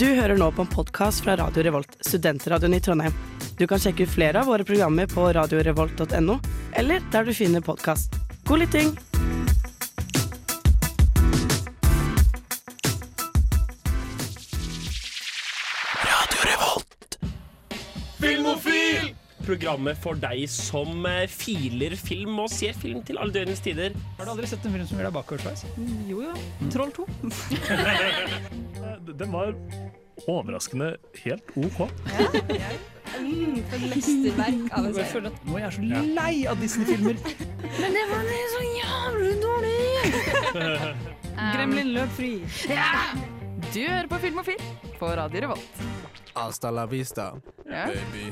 Du hører nå på en podkast fra Radio Revolt, studentradioen i Trondheim. Du kan sjekke ut flere av våre programmer på radiorevolt.no, eller der du finner podkast. God lytting! Filmofil! Programmet for deg som eh, filer film og ser film til alle døgnets tider. Har du aldri sett en film som gjør deg bakoversveis? Jo jo. Troll 2. Den var overraskende helt OK. Mm, for mesterverk av en Jeg serie. føler at nå er jeg så lei av Disney-filmer. Men det var så jævlig dårlig! Gremlin løp fri. Du hører på Film & Film på Radio Revolt. Hasta la vista, Ja. baby.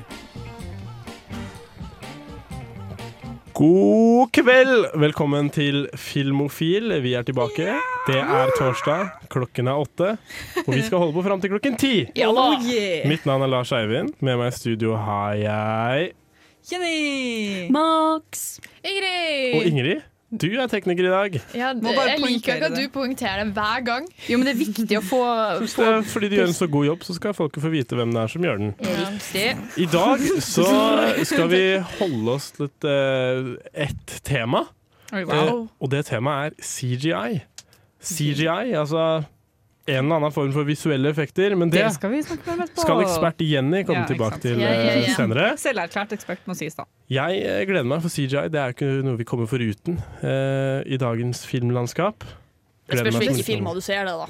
God kveld! Velkommen til Filmofil. Vi er tilbake. Det er torsdag, klokken er åtte, og vi skal holde på fram til klokken ti. Oh, yeah. Mitt navn er Lars Eivind. Med meg i studio har jeg Jenny! Max. Ingrid. Og Ingrid! Du er tekniker i dag. Ja, Må jeg liker ikke at du poengterer det hver gang. Jo, men det er viktig å få, det er fordi du gjør en så god jobb, så skal folket få vite hvem det er som gjør den. Ja. I dag så skal vi holde oss til et, et ett tema. Eh, og det temaet er CGI. CGI, altså en eller annen form for visuelle effekter. Men det skal vi snakke mer på. skal ekspert Jenny komme Ja, tilbake til Ja, ja, eh, ja. senere. Selverklært ekspert må sies, da. Jeg eh, gleder meg, for CGI det er ikke noe vi kommer foruten uh, i dagens filmlandskap. Det spørs hvilke filmer du ser det, da.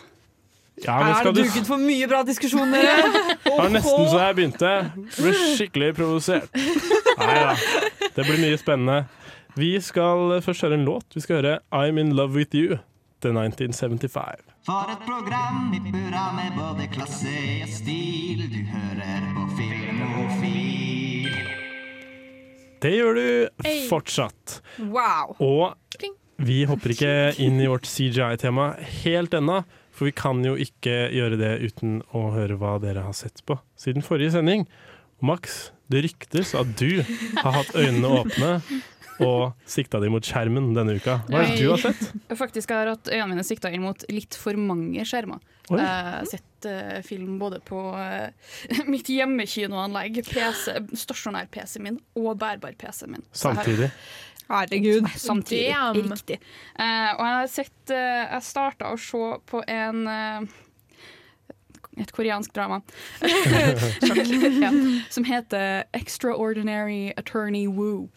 Ja, men er det duket for mye bra diskusjoner? Det var nesten så jeg begynte. Ble skikkelig provosert. Nei da. Det blir mye spennende. Vi skal først høre en låt. Vi skal høre I'm In Love With You, The 1975. For et program i burra med både klasse og stil. Du hører på Filmofil. Det gjør du fortsatt. Wow. Og vi hopper ikke inn i vårt CGI-tema helt ennå, for vi kan jo ikke gjøre det uten å høre hva dere har sett på siden forrige sending. Max, det ryktes at du har hatt øynene åpne og sikta de mot skjermen denne uka. Hva er det du har sett? Faktisk har hatt øynene mine sikta inn mot litt for mange skjermer. Oi. Jeg har sett uh, film både på uh, mitt hjemmekinoanlegg, PC, stasjonær PC min og bærbar PC min. Samtidig. Herregud. Samtidig. Riktig. Uh, og jeg har sett eh, Jeg starta å se på en eh, et koreansk drama ja, som heter 'Extraordinary Attorney Woo'.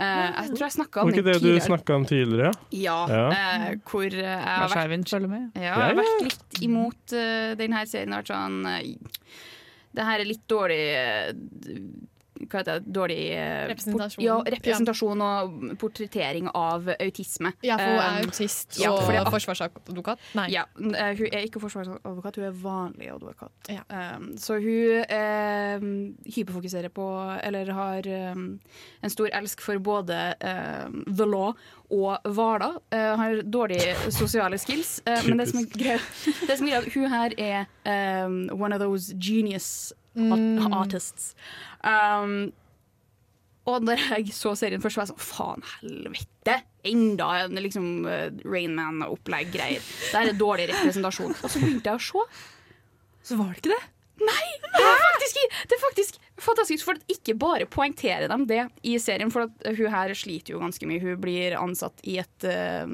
Uh, jeg tror jeg snakka om Var ikke den det du tidligere. snakka om tidligere? Ja, Ja. eh, hvor eh, jeg har vært, ja, jeg har vært litt imot uh, denne serien. Har vært sånn eh, Det her er litt dårlig eh, hva heter det, dårlig eh, Representasjon. Ja, representasjon og portrettering av autisme. Ja, for hun er Um, autist ja, og ja, forsvarsadvokat. Nei. Ja, eh, hun er ikke forsvarsadvokat, hun er vanlig advokat. Ja. Um, så hun um, hyperfokuserer på, eller har um, en stor elsk for både um, the law og Hvaler. Uh, har dårlige sosiale skills. uh, men det som er greia, det som er greia, hun her er um, one of those genius Mm. artists. Um, og når jeg så serien først, var jeg sånn faen helvete! Enda en liksom uh, Rainman-opplegg-greier. Det er dårlig representasjon. Og så begynte jeg å se. Så var det ikke det? Det er faktisk, det er faktisk fantastisk, for ikke bare poengterer de det i serien. For hun her sliter jo ganske mye. Hun blir ansatt i et uh,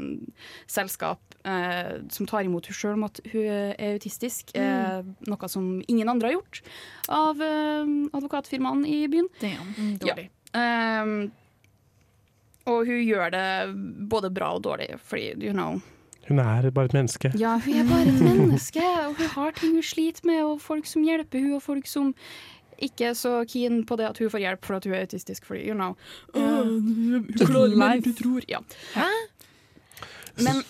selskap eh, som tar imot henne sjøl om at hun er autistisk. eh, noe som ingen andre har gjort av eh, advokatfirmaene i byen. Damn, dårlig. Um, og hun gjør det både bra og dårlig, fordi you know Hun er bare et menneske. Ja, hun er bare et menneske, og hun har ting hun sliter med, og folk som hjelper hun, og folk som ikke er så keen på det at hun får hjelp for at hun er autistisk, fordi you know uh, Hun klarer mer enn du tror. Ja. Men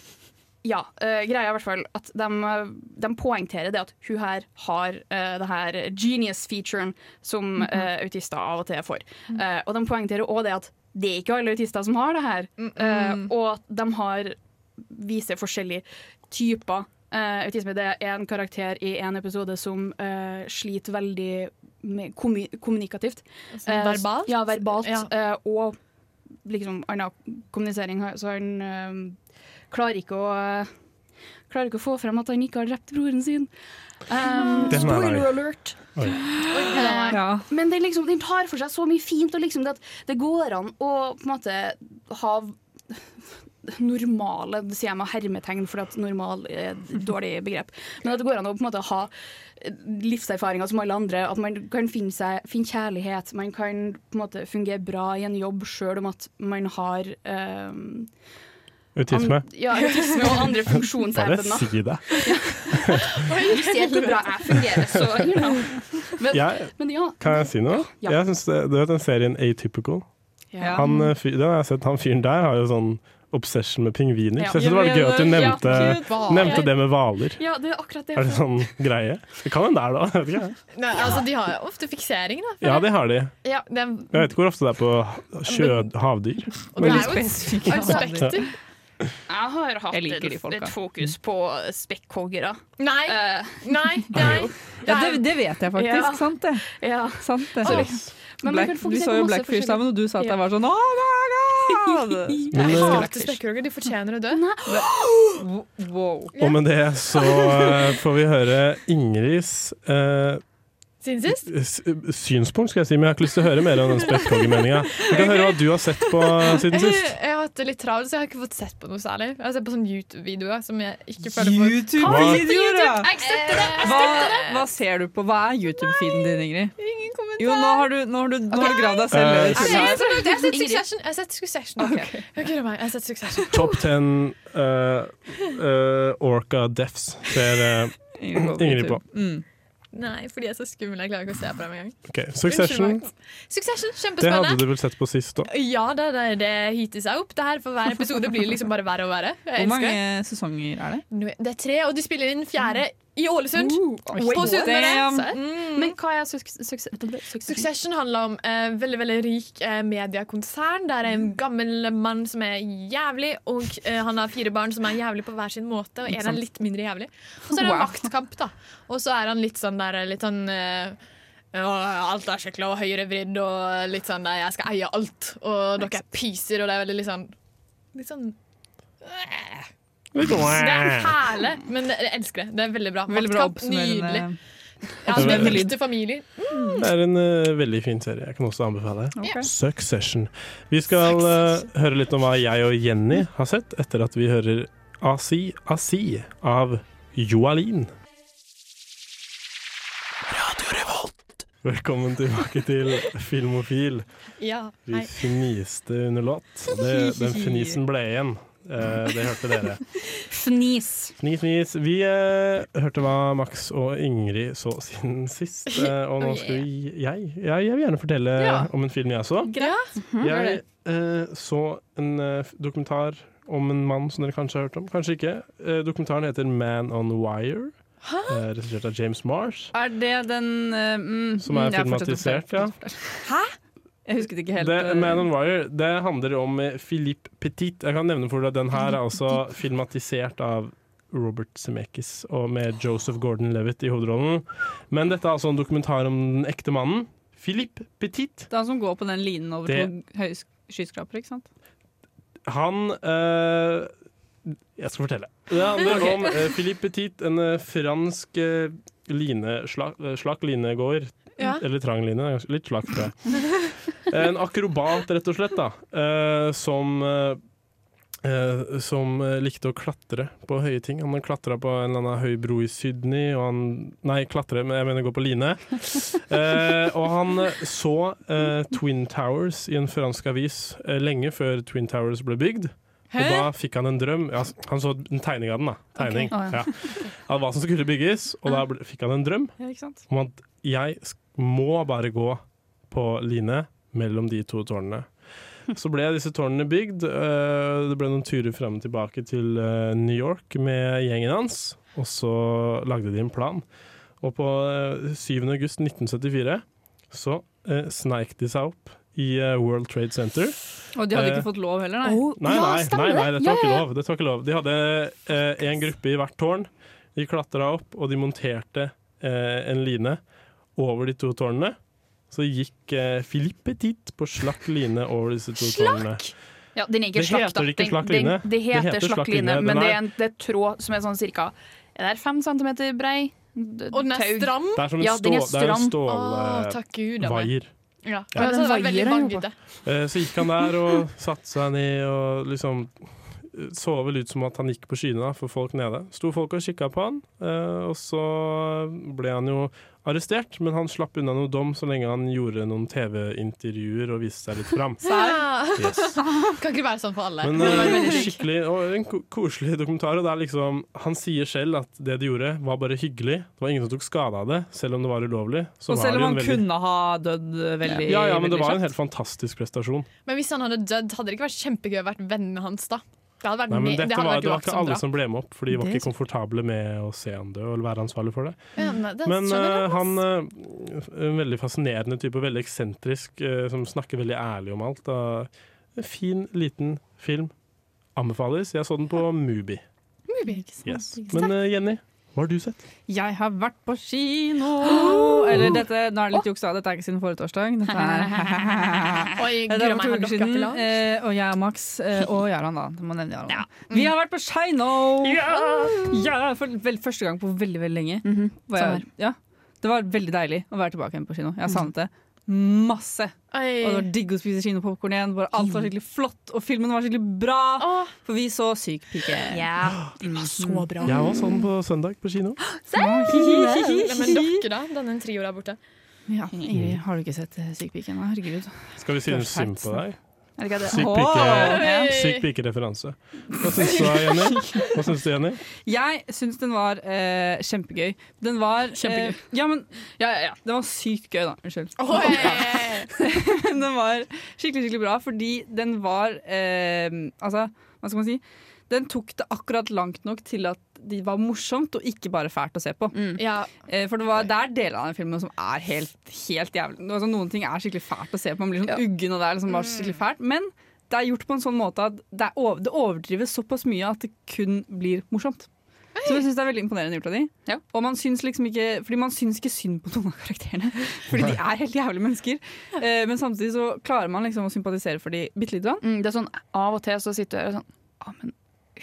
ja, uh, greia er i hvert fall at de, eh, de poengterer det at hun her har uh, det her genius-featuren som uh, autister av og til får. Uh, og de poengterer òg det at det er ikke alle autister som har det her, og at de har viser forskjellige typer autisme. Det er en karakter i en episode som sliter veldig kommunikativt. Altså, verbalt? Ja, verbalt. Ja. og liksom annen kommunisering. Så han klarer ikke å eh, klarer ikke å få frem at han ikke har drept broren sin. Um, er spoiler alert! Oi. Ja. Men den, liksom, den tar for seg så mye fint, og liksom det at det går an å på en måte ha normale Det sier jeg med hermetegn, for at normal er et dårlig begrep. Men at det går an å på en måte ha livserfaringer som alle andre. At man kan finne, seg, finne kjærlighet. Man kan på en måte fungere bra i en jobb sjøl om at man har um, Autisme. An, ja, autisme og andre Bare si det. Du ser hvor bra jeg fungerer, så you know. Men, ja. Kan jeg si noe? Ja. Jeg synes det, Du vet den serien Atypical? Ja. Han, eh, fyr, den har jeg sett, han fyren der har jo sånn obsession med pingviner. Ja. Så jeg synes det var gøy at du nevnte, ja, nevnte det med hvaler. Ja, det er akkurat det. Er det sånn greie? Det kan hende det er da. Vet ikke. Nei, altså, de har jo ofte fiksering, da. Ja, det har de. Ja, det er, Jeg vet ikke hvor ofte det er på sjø, havdyr. og det er jo et, et spekter. Jeg har hatt Jeg et, et fokus på spekkhoggere. Nei, Uh, nei, nei. Ja, det, det vet jeg faktisk. Ja. Sant det. ja. Sant det. Oh. Men Black, vi så jo Blackfish sammen, og du sa at jeg var sånn Oh my god! Jeg eh, hater spekkhoggere. De fortjener å dø. Wow. Og med det så eh, får vi høre Ingrids eh, Siden sist? synspunkt, skal jeg si, men jeg har ikke lyst til å høre mer om den spekkhoggermeninga. Vi kan høre hva du har sett på siden sist. jeg har hatt det litt travelt, så jeg har ikke fått sett på noe særlig. Jeg har sett på sånne YouTube-videoer som jeg ikke føler på. YouTube-videoer, ja! Jeg støtter det! Hva, hva ser du på? Hva er YouTube-feeden din, Ingrid? Ingen kommentar. Jo, nå har du, nå har du, nå har du gravd deg selv ned jeg, Jeg jeg har sett Succession. Jeg har sett Succession. Okay. Okay. Jeg har sett Succession. Top ten eh, eh, Orca Deaths ser eh, Ingrid på. Mm. Nei, fordi jeg er så skummel. Jeg klarer ikke å se på dem engang. Ok, Succession, Succession, Kjempespennende. Det hadde du vel sett på sist òg? Ja, det, det, det heater seg opp. Det her For hver episode blir det liksom bare verre og verre. Jeg Hvor mange sesonger er det? Det er tre, og de spiller inn fjerde i Ålesund. Uh, på Sunnmøre. Mm. Men hva er? Succession handler om eh, veldig veldig rik eh, mediekonsern. Der er en gammel mann som er jævlig, og eh, han har fire barn som er jævlig på hver sin måte. Og en er litt mindre jævlig. Og så er det en Wow. maktkamp, da. Og så er han litt sånn der litt sånn eh, ja, alt er skikkelig og høyrevridd og litt sånn der, jeg skal eie alt. Og dere er pyser, og det er veldig litt sånn Litt sånn Det er herlig, men jeg elsker det. Det er veldig bra. Veldig bra nydelig. Ja, det er familier. Det er en uh, veldig fin serie. Jeg kan også anbefale. okay. Succession. Vi skal uh, høre litt om hva jeg og Jenny har sett, etter at vi hører Asi Asi av Joalin. Velkommen tilbake til Filmofil. Ja, Vi fniste under låt. Det, den fnisen ble igjen. Eh, det hørte dere. Fnis. Fnis, fnis. Vi eh, hørte hva Max og Ingrid så siden sist. eh, og nå skal vi jeg, jeg, jeg vil gjerne fortelle Ja. om en film jeg så. Greit. Jeg eh, så en eh, dokumentar om en mann som dere kanskje har hørt om. Kanskje ikke. Eh, dokumentaren heter Man on Wire. Uh, Regissert av James Marsh. Er det den mm, Som er filmatisert, ja, Hæ? Jeg husket ikke helt. Man on Wire det handler om eh, Philippe Petit. Jeg kan nevne for deg at den her er altså filmatisert av Robert Zemeckis og med Joseph Gordon-Levitt i hovedrollen. Men dette er altså en dokumentar om den ekte mannen. Philippe Petit. Det er han som går på den linen over Det- to høye skyskrapere, ikke sant? Han øh, Jeg skal fortelle. Det handler okay. om eh, Philippe Petit, en fransk eh, line, slak, slak linegåer. Ja. Eller trang line. Litt slak, tror jeg. En akrobat, rett og slett, da. eh, som eh, eh, som uh, likte å klatre på høye ting. Han klatra på en eller annen høy bro i Sydney, og han Nei, klatre, men jeg mener gå på line. Uh, og han eh, så eh, Twin Towers i en fransk avis eh, lenge før Twin Towers ble bygd. Og da fikk han en drøm. Ja, han så en tegning av den, da. Tegning. okay. oh, ja. ja. Av hva som skulle bygges. Og da ble, fikk han en drøm om at jeg må bare gå på line mellom de to tårnene. Så ble disse tårnene bygd. øh, Det ble noen turer fram og tilbake til øh, New York med gjengen hans. Og så lagde de en plan. Og på øh, 7. august 1974 så sneik de seg opp i World Trade Center. Og de hadde Eh, ikke fått lov heller, nei. Nei, nei, nei, nei dette var ikke lov. Dette var ikke lov. De hadde én en gruppe i hvert tårn. De klatra opp, og de monterte eh, en line over de to tårnene. Så gikk eh, Philippe Petit på slakk line over disse to tårnene. Ja, den er ikke Det slakt, da. heter ikke slakk line. den- den, Det heter heter slakk slakk line, men det er- en det er tråd som er sånn cirka Er det fem centimeter brei? Og den er stram. Det er som en, Ja, den er stål, det er stram. stål da, vaier. Ja. Ja. Ja, så var veldig vaier. Eh, Så gikk han der og satte seg ned og liksom eh, så vel ut som at han gikk på skyene da, for folk nede. Sto folk og kikka på han, eh, og så ble han jo arrestert, men han slapp unna noe dom så lenge han gjorde noen TV-intervjuer og viste seg litt fram. Ja. Yes. Kan ikke være sånn for alle. Men eh, skikkelig, og en koselig dokumentar. Og det er liksom, han sier selv at det de gjorde, var bare hyggelig. Det var ingen som tok skade av det, selv om det var ulovlig. Så Og selv om han veldig- kunne ha dødd veldig ja, ja, men det var en helt fantastisk prestasjon. Men hvis han hadde dødd, hadde det ikke vært kjempegøy å være vennen hans da? Det hadde vært Nei, men dette det hadde var, det var ikke alle som ble med opp, for de var ikke komfortable med å se han dø og være ansvarlig for det. Ja, nei, det Men ass. han uh, En veldig fascinerende type, veldig eksentrisk, uh, som snakker veldig ærlig om alt. Uh, fin, liten film. Anbefales. Jeg så den på Mubi. Yes. Men Jenny, hva har du sett? Jeg har vært på kino! Eller dette, nå er det litt juksa. Dette er ikke siden forrige torsdag. Dette er Oi, Det var er to uker siden. eh, Og jeg og Max eh, og Jaran, da. Du må nevne Jaran. Vi har vært på kino! Ja! For vel, første gang på veldig, veldig lenge. Mhm, Var jeg, ja. Det var veldig deilig å være tilbake igjen på kino. Jeg har savnet det masse. Og det var digg å spise kinopopkorn igjen. Bare alt var skikkelig flott, og filmen var skikkelig bra. Åh, For vi så Syk pike. Yeah. det var så bra. Jeg var sånn på søndag på kino. Men dere, da? Denne trio der borte. Ja, Ingrid, har du ikke sett Syk pike ennå? Herregud. Skal vi synes synd på deg? Er det? Syk pike- Oi. syk pike-referanse. Hva syns du, Jenny? Hva syns du, Jenny? Jeg syns den var eh, kjempegøy. Den var Kjempegøy. Eh, ja, men ja, ja, ja. Den var sykt gøy, da. Unnskyld. Oi. den var skikkelig skikkelig bra fordi den var eh, Altså, hva skal man si? Den tok det akkurat langt nok til at det var morsomt og ikke bare fælt å se på. Ja, Eh, for det, var, det er deler av den filmen som er helt, helt jævlig. Altså, noen ting er skikkelig fælt å se på. Man blir sånn uggen, og det er liksom bare skikkelig fælt. Men det er gjort på en sånn måte at det, er over, det overdrives såpass mye at det kun blir morsomt. Så jeg synes det er veldig imponerende gjort av de. Ja. Og man syns liksom ikke Fordi man syns ikke synd på noen av karakterene. Fordi de er helt jævlige mennesker. Eh, men samtidig så klarer man liksom å sympatisere for de bitte lite grann. Mm, det er sånn, Av og til så sitter du her og sånn ah, men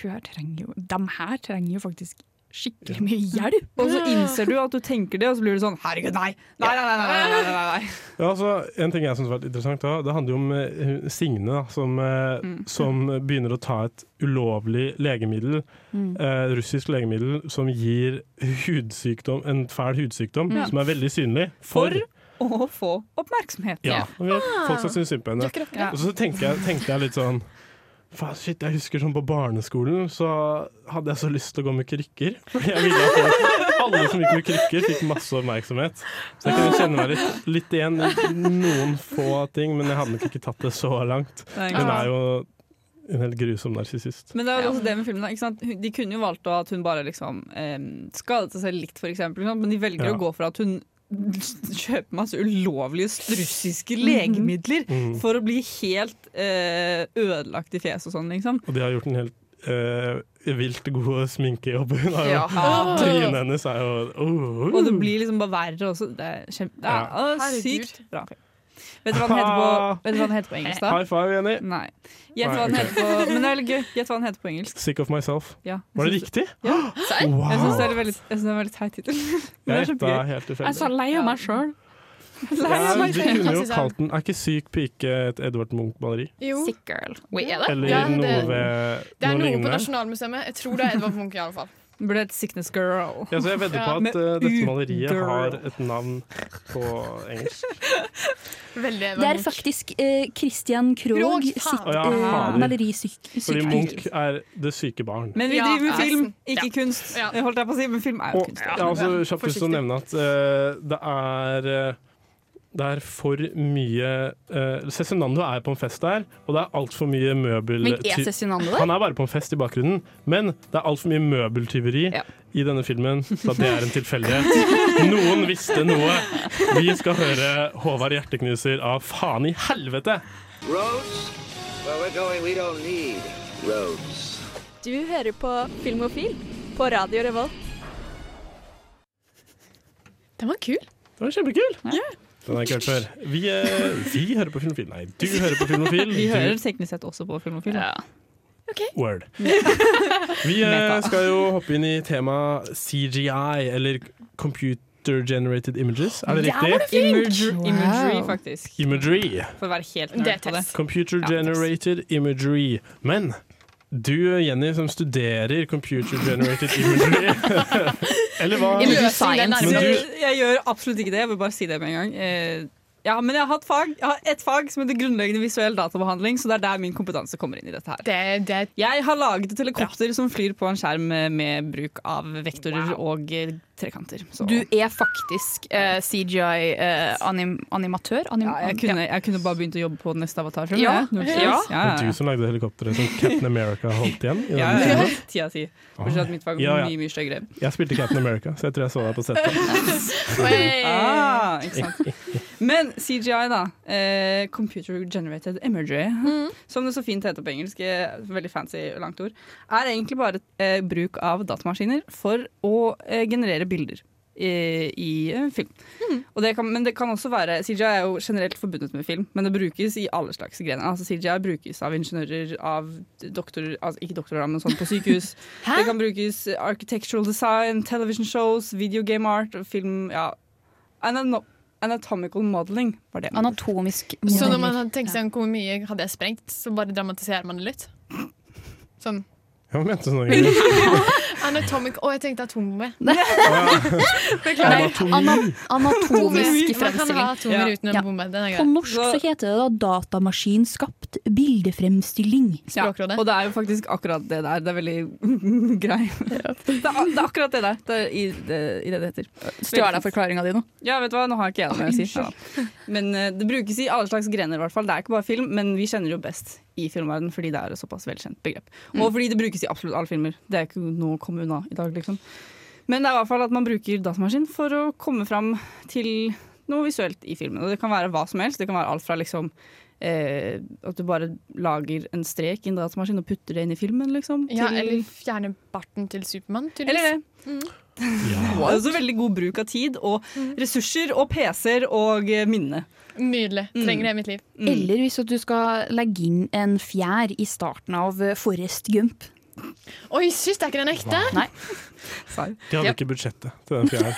hun her trenger jo, De her trenger jo faktisk skikkelig mye hjelp. Og så innser du at du tenker det, og så blir du sånn Herregud, nei! Nei, nei, nei! nei, nei, nei, nei. Ja, altså, en ting jeg synes var litt interessant da, Det handler jo om eh, Signe, da, som, mm. som begynner å ta et ulovlig legemiddel, eh, russisk legemiddel, som gir hudsykdom, en fæl hudsykdom, mm. som er veldig synlig. For, Å få oppmerksomhet. ja, folk som syns synd på henne. Og så tenkte jeg, tenkte jeg litt sånn Faen, shit, jeg husker sånn på barneskolen så hadde jeg så lyst til å gå med krykker. Fordi jeg ville at folk, alle som gikk med krykker, fikk masse oppmerksomhet. Så jeg kunne kjenne meg litt, litt igjen i noen få ting, men jeg hadde nok ikke tatt det så langt. Hun er jo en helt grusom narsissist. Men det er jo også det med filmen. Ikke sant? De kunne jo valgt at hun bare liksom eh, skadet seg selv litt, for eksempel, men de velger Ja. å gå for at hun kjøper masse ulovlige russiske legemidler Mm. for å bli helt eh, ødelagt i fjeset og sånn, liksom. Og de har gjort en helt eh, vilt god sminkejobb. Hun har jo, Ja. Trynet hennes er jo oh, Og det blir liksom bare verre også. Det er, kjempe, det er Ja. sykt bra. film. Vet du hva den heter på, vet du hva den heter på engelsk, da? High five, Jenny. Nei. Gjett hva den heter på Men det litt gøy. Gjett hva den heter på engelsk. Sick of myself. Ja. Var det riktig? Ja. Wow. Jeg syns det er veldig, er en veldig teit tittel. Jeg er så lei av meg sjøl. Ja, de kunne jo kalt den Er ikke Syk pike et Edvard Munch-maleri? Sick girl. Wait, er det? Eller Ja, det- noe ved Det er noe noe på? Nasjonalmuseet. Jeg tror det er Edvard Munch i alle fall. Det burde hett Sickness Girl. Ja, så jeg vedder på Ja. at eh, dette maleriet girl. har et navn på engelsk. Veldig Det er faktisk uh, Christian Krogh sitt uh, syk, Fordi Munch er det syke barn. Men vi Ja, driver med film, ikke Ja. kunst. Jeg holdt jeg på å si, men film er jo kunst. jeg har også kjapt lyst til å nevne at det er det er for mye uh, Cezinando er på en fest der, og det er altfor mye møbel... Men er Cezinando der? Han er bare på en fest i bakgrunnen, men det er altfor mye møbeltyveri Ja. i denne filmen, så det er en tilfeldighet. Noen visste noe. Vi skal høre Håvard Hjerteknuser av Faen i helvete! Roads? Where we're going, we don't need roads. Du hører på Filmofil på Radio Revolt. Den var kul. Det var kjempekul! Den har jeg ikke hørt før. Vi, eh, vi hører på Filmofil. Nei, du hører på Filmofil. Vi Du- hører teknisk sett også på Filmofil. da. Word. Vi eh, skal jo hoppe inn i temaet CGI, eller Computer Generated Images. Er det riktig? Imagery, imagery, faktisk. Imagery. For å være helt Det er på det. Computer Ja, Generated Imagery. Men du, Jenny, som studerer Computer Generated Imagery Eller hva? I Løsning, du, Jeg, gjør absolutt ikke det, jeg vil bare si det med en gang. Eh, ja, men jeg har hatt fag Jeg har ett fag som heter grunnleggende visuell databehandling, så det er der min kompetanse kommer inn i dette her. Det, det, Jeg har laget et helikopter som flyr på en skjerm med, bruk av vektorer og eh, trekanter. Så. Du er faktisk eh, CGI-animatør. Anim ja, jeg, kunne, jeg kunne bare begynt å jobbe på neste avatar. skjønner Ja. jeg. Ja. Ja, det ja, er du som lagde helikopteret som Captain America holdt igjen? I ja, ja, ja. Si. Bortsett at mitt fag var Ja, ja. mye mye styggere. Jeg spilte Captain America, så jeg tror jeg så deg på settet. Ah, ikke sant. Men CGI, da. Eh, computer Generated Imagery, som det så fint heter på engelsk, eh, veldig fancy langt ord, er egentlig bare eh, bruk av datamaskiner for å eh, generere bilder. I, i eh, film. Og det kan, men det kan også være CGI er jo generelt forbundet med film, men det brukes i alle slags grener. Altså CGI brukes av ingeniører, av doktorer altså Ikke doktorer, men sånn på sykehus. det kan brukes architectural design, television shows, video game art, film Ja. Anatomical modeling var det. Anatomisk så når man tenker sånn, hvor mye hadde jeg sprengt, så bare dramatiserer man det litt. Sånn. Hva mente du nå? Ingrid? Anatomic Å, jeg tenkte atombombe. Beklager. Anatomi. ana anatomisk Man kan ha fremstilling. Ja. På norsk så heter det da datamaskinskapt bildefremstilling. Ja, og det er jo faktisk akkurat det der. Det er veldig grei. Det, er, det er akkurat det der. Det er i, det, i det det heter. Stjal jeg forklaringa di nå? Ja, vet du hva, nå har ikke jeg noe å si. Ja. Men eh, det brukes i alle slags grener, i hvert fall. Det er ikke bare film, men vi kjenner det jo best i filmverdenen fordi det er et såpass velkjent begrep. Og fordi det brukes i absolutt alle filmer. Det er ikke noe å komme unna i dag, liksom. Men det er i hvert fall at man bruker datamaskin for å komme fram til noe visuelt i filmen. Og det kan være hva som helst. Det kan være alt fra liksom eh, at du bare lager en strek i en datamaskin og putter det inn i filmen, liksom. Ja, til- eller fjerne barten til Supermann, eller tydeligvis. det. Det er også veldig god bruk av tid og ressurser og PC-er og eh, minne. Nydelig. Trenger det i mitt liv. Mm. Eller hvis du skal legge inn en fjær i starten av eh, Forrest Gump. Oi, syns er ikke den ekte? Nei. Sorry. De hadde ikke budsjettet til den fjæren.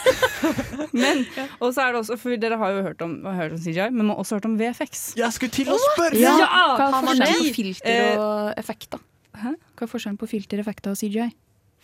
Men, og så er det også, for Dere har jo hørt om, hørt om CGI, men man har også hørt om VFX. Jeg skulle til å spørre! Ja, Ja, Hva er forskjellen på filter og og effekter? Hæ? Hva er forskjellen på filter, effekter og CGI?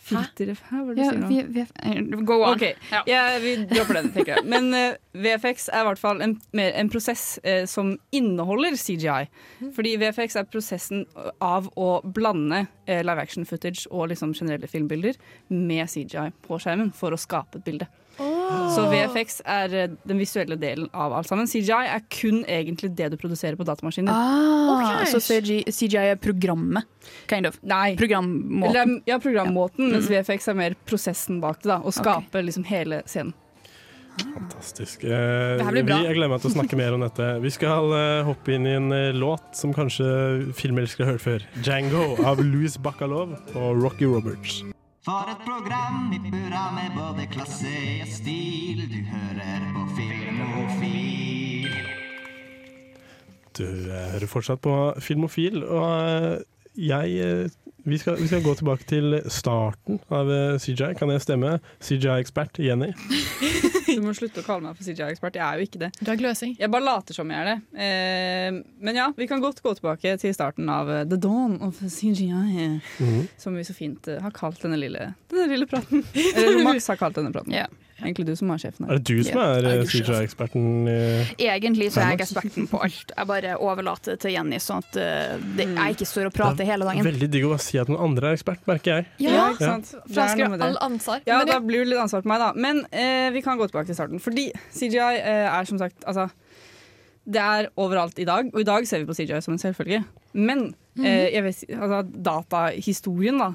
Filter Hæ, hva er det du Ja, sier nå? eh, go on. Ok, ja, vi dropper den, tenker jeg. Men uh, VFX er i hvert fall en, mer en prosess uh, som inneholder CGI. Fordi VFX er prosessen av å blande uh, live action footage og liksom generelle filmbilder med CGI på skjermen for å skape et bilde. Så VFX er eh, den visuelle delen av alt sammen. CGI er kun egentlig det du produserer på datamaskiner. Ah, okay. Så CGI, CGI er programmet, kind of. Nei. Eller, Programmåten. ja, programmåten, mens VFX er mer prosessen bak det. da Å skape liksom hele scenen. Fantastisk. Eh, vi, bra. jeg gleder meg til å snakke mer om dette. Vi skal eh, hoppe inn i en eh, låt som kanskje filmelskere har hørt før. 'Django' av Louis Bacalov og Rocky Roberts. For et program i burra med både klasse og stil. Du hører på Filmofil. Du eh, hører fortsatt på Filmofil, og eh, jeg eh, vi skal, vi skal gå tilbake til starten av eh, CJI. Kan jeg stemme? CJI-ekspert Jenny. Du må slutte å kalle meg for CGI-ekspert. Jeg er jo ikke det. Du er gløsing. Jeg bare later som jeg er det. Eh, men ja, vi kan godt gå tilbake til starten av eh, The Dawn of CGI. -hmm. Som vi så fint har kalt denne lille, denne lille praten. Eller Max har kalt denne praten. Egentlig du som er sjefen her. Er det du som er eh, CJI-eksperten? eh? Egentlig så er jeg eksperten på alt. Jeg bare overlater det til Jenny, sånn at eh, det, jeg ikke står og prater hele dagen. Veldig digg å si at noen andre er ekspert, merker jeg. Ja, ikke sant? Det er Flasker noe med det. all ansvar. Ja, da blir det litt ansvar på meg, da. Men eh, vi kan gå tilbake til starten. Fordi CGI eh, er som sagt altså, Det er overalt i dag, og i dag ser vi på CGI som en selvfølge. Men eh, jeg vet, altså, datahistorien da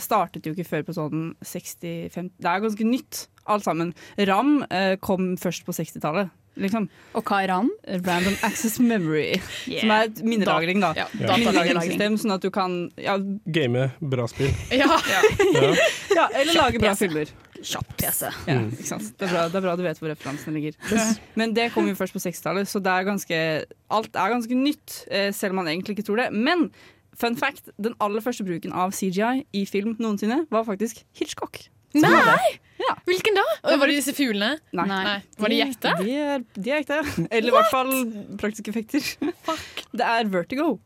startet jo ikke før på sånn 60-50 Det er ganske nytt, alt sammen. RAM eh, kom først på 60-tallet. Liksom. Og hva er RAM? Random Access Memory. Yeah. Som er et minnelagring, da. Ja, Ja. Minnelagringssystem, sånn at du kan ja, Game bra spill. Ja. Ja. eller eller lage bra filmer. Kjapp PC. Ja, Mm. ikke sant? Det, er bra, det er bra du vet hvor referansene ligger. Men det kom jo først på 60-tallet, så det er ganske, alt er ganske nytt. eh, Selv om man egentlig ikke tror det. Men fun fact, den aller første bruken av CGI i film noensinne var faktisk Hitchcock. Nei! Hvilken da? Og var det disse fuglene? Nei. Var de ekte? De er, de er ekte. Eller i hvert fall praktiske effekter. Fuck. Det er Vertigo.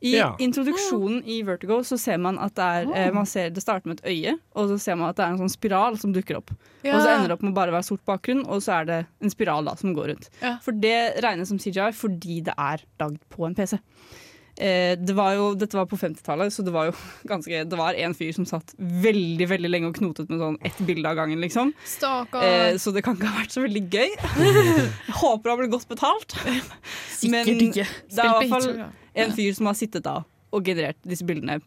I Ja. introduksjonen i Vertigo så ser man at det er eh, man ser, Det starter med et øye, og så ser man at det er en sånn spiral som dukker opp. Ja. Og så ender det opp med bare å være sort bakgrunn, og så er det en spiral da som går rundt. Ja. For det regnes som CGI fordi det er lagd på en PC. Eh, det var jo, dette var på 50-tallet, så det var jo ganske Det var en fyr som satt veldig veldig lenge og knotet med sånn ett bilde av gangen, liksom. Stakkar. Eh, så det kan ikke ha vært så veldig gøy. Jeg håper han ble godt betalt. Men ikke. det er i hvert fall en fyr som har sittet da og generert disse bildene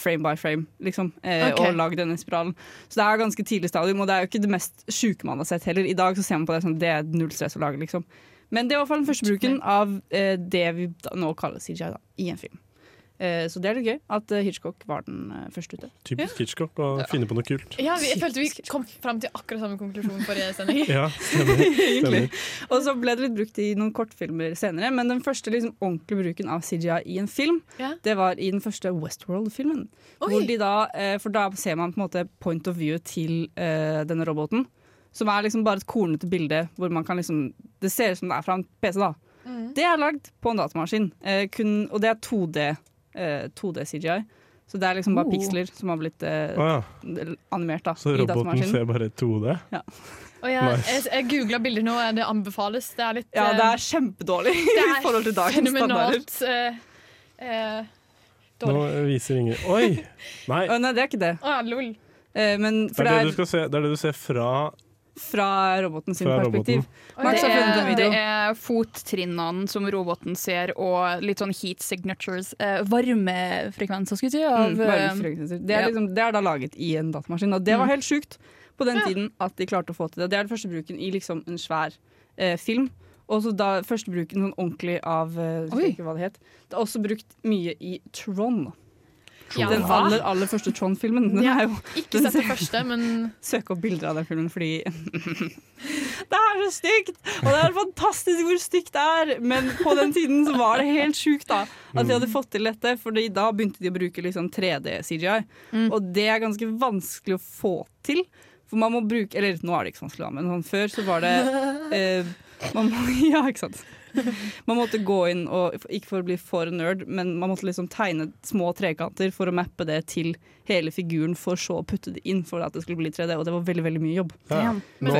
frame by frame, liksom, eh, okay. og lagd denne spiralen. Så det er ganske tidlig stadium, og det er jo ikke det mest sjuke man har sett heller. I dag så ser man på det sånn, det er null stress å lage, liksom. Men det er i hvert fall den første bruken av eh, det vi da, nå kaller CGI da, i en film. Eh, så det er litt gøy at eh, Hitchcock var den eh, første ute. Typisk Hitchcock å finne på noe kult. Ja, vi, jeg følte vi kom fram til akkurat samme konklusjon forrige sending. Ja, stemmer. Egentlig. stemmer. Og så ble det litt brukt i noen kortfilmer senere, men den første liksom, ordentlige bruken av CGI i en film, Ja. det var i den første Westworld-filmen. Oi. Hvor de da, eh, For da ser man på en måte point of view til eh, denne roboten. Som er liksom bare et kornete bilde hvor man kan liksom Det ser ut som det er fra en PC, da. Mm. Det er lagd på en datamaskin, eh, kun, og det er 2D, eh, 2D CGI. Så det er liksom bare Oh. piksler som har blitt eh, oh, ja. animert da, Så roboten ser bare 2D? Og jeg, Nice. jeg, jeg googla bilder nå, det anbefales. Det er litt Ja, eh, det er kjempedårlig det i forhold til dagens standarder. eh, eh, Nå viser ingen Oi! Nei. Nei, det er ikke det. Oh, ja, lol. Eh, men Det er det, det er se, det er det du ser fra fra roboten sin Fra perspektiv. roboten. Det er, det er fottrinnene som roboten ser, og litt sånn heat signatures. Eh, varmefrekvenser, skulle jeg si. Av, Mm, varmefrekvenser. det, er liksom, det er da laget i en datamaskin, og det var Mm. helt sjukt på den Ja. tiden at de klarte å få til det. Det er den første bruken i liksom en svær eh, film. Og så da første bruken sånn ordentlig av eh, Oi. ikke hva Det het. Det er også brukt mye i Tron. Ja, den aller, aller første Tron-filmen. Den Ja, er jo Ikke den sett den første, men Søk opp bilder av den filmen fordi Det er så stygt! Og det er fantastisk hvor stygt det er! Men på den tiden så var det helt sjukt da at de hadde fått til dette. Fordi da begynte de å bruke liksom 3D-CGI. Mm. Og det er ganske vanskelig å få til. For man må bruke Eller nå er det ikke så vanskelig, men sånn, før så var det eh, man må, Ja, ikke sant. Man måtte gå inn, og ikke for å bli for nerd, men man måtte liksom tegne små trekanter for å mappe det til hele figuren, for så å putte det inn for at det skulle bli 3D. Og det var veldig veldig mye jobb. ja. Nå,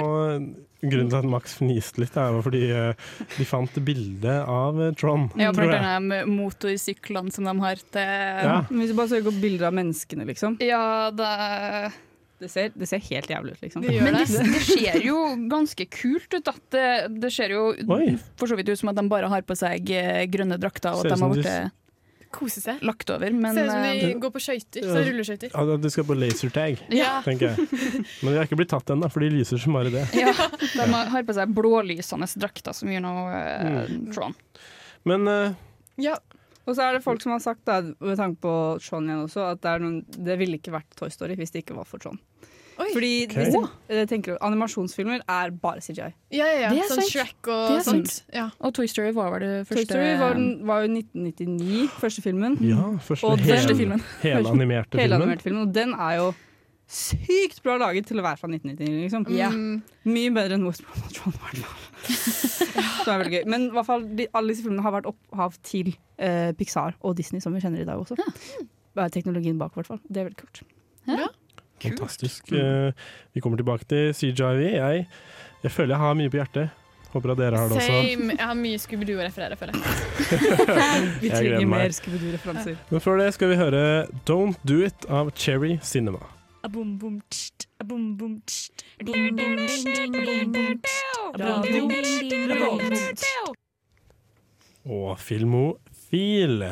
Grunnen til at Max fniste litt, er fordi eh, de fant bilde av eh, Tron. Ja, for denne motorsyklene som de har til Ja. Hvis du bare søker opp bilder av menneskene, liksom. Ja, det Det ser, det ser helt jævlig ut, liksom. Men det, det ser jo ganske kult ut. At det, det ser jo Oi. for så vidt ut som at de bare har på seg eh, grønne drakter, og at de har blitt kose seg. lagt over. Men Ser ut som de eh, går på skøyter. Så rulleskøyter. Ja, du skal på lasertag, Ja. tenker jeg. Men de har ikke blitt tatt ennå, for de lyser som bare det. ja, de har på seg blålysende drakter som gjør noe uh, Mm. Tron. Men uh, Ja. Og så er det folk som har sagt, da, med tanke på Tron igjen også, at det, er noen, det ville ikke vært Toy Story hvis det ikke var for Tron. Oi. Fordi okay. hvis du, jeg tenker, animasjonsfilmer er bare CGI. Ja, ja, ja. Det er Sånn sant. Shrek Det og sånt. Ja. Og Toy Story var det første Toy Story var, den, var jo 1999, første filmen. ja, første Og hel, første filmen. helanimerte filmen. Helanimerte filmen. Og den er jo sykt bra laget til å være fra 1999, liksom. Mm. Mye bedre enn Westworld og Tron. det er veldig gøy. Men hvert fall, de, alle disse filmene har vært opphav til eh, Pixar og Disney, som vi kjenner i dag også. Bare teknologien bak, i hvert fall. Det er veldig kult. Fantastisk. Eh, vi kommer tilbake til CJV. Jeg, jeg føler jeg har mye på hjertet. Håper at dere har det også. Same. Jeg har mye Scooby-Doo å referere, føler jeg. Vi trenger mer Scooby-Doo-referanser. Men før det skal vi høre Don't Do It av Cherry Cinema. Og Filmofil.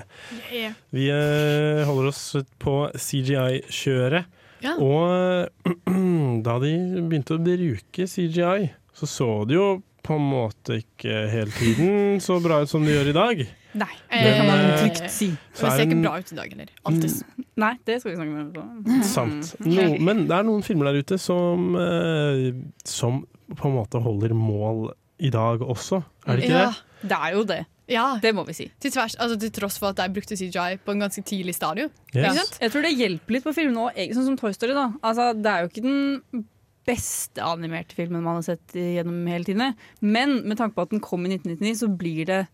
Vi eh, holder oss på CGI-kjøret. Ja. Og da de begynte å bruke CGI, så så det jo på en måte ikke hele tiden så bra ut som det gjør i dag. Nei, det kan man Eh, trygt si. Det er ser ikke bra ut i dag heller. Alltid. Nei, det skal vi snakke mer om. Sant. No, men det er noen filmer der ute som, eh, som på en måte holder mål i dag også, er det ikke Ja. det? Det er jo det. Ja. Det må vi si. Til, tvers, altså, til tross for at de brukte CGI på en ganske tidlig stadium. Yes. Jeg tror det hjelper litt på film nå, sånn som Toy Story. da Altså, Det er jo ikke den beste animerte filmen man har sett gjennom hele tiden. Men med tanke på at den kom i 1999, så blir det eh,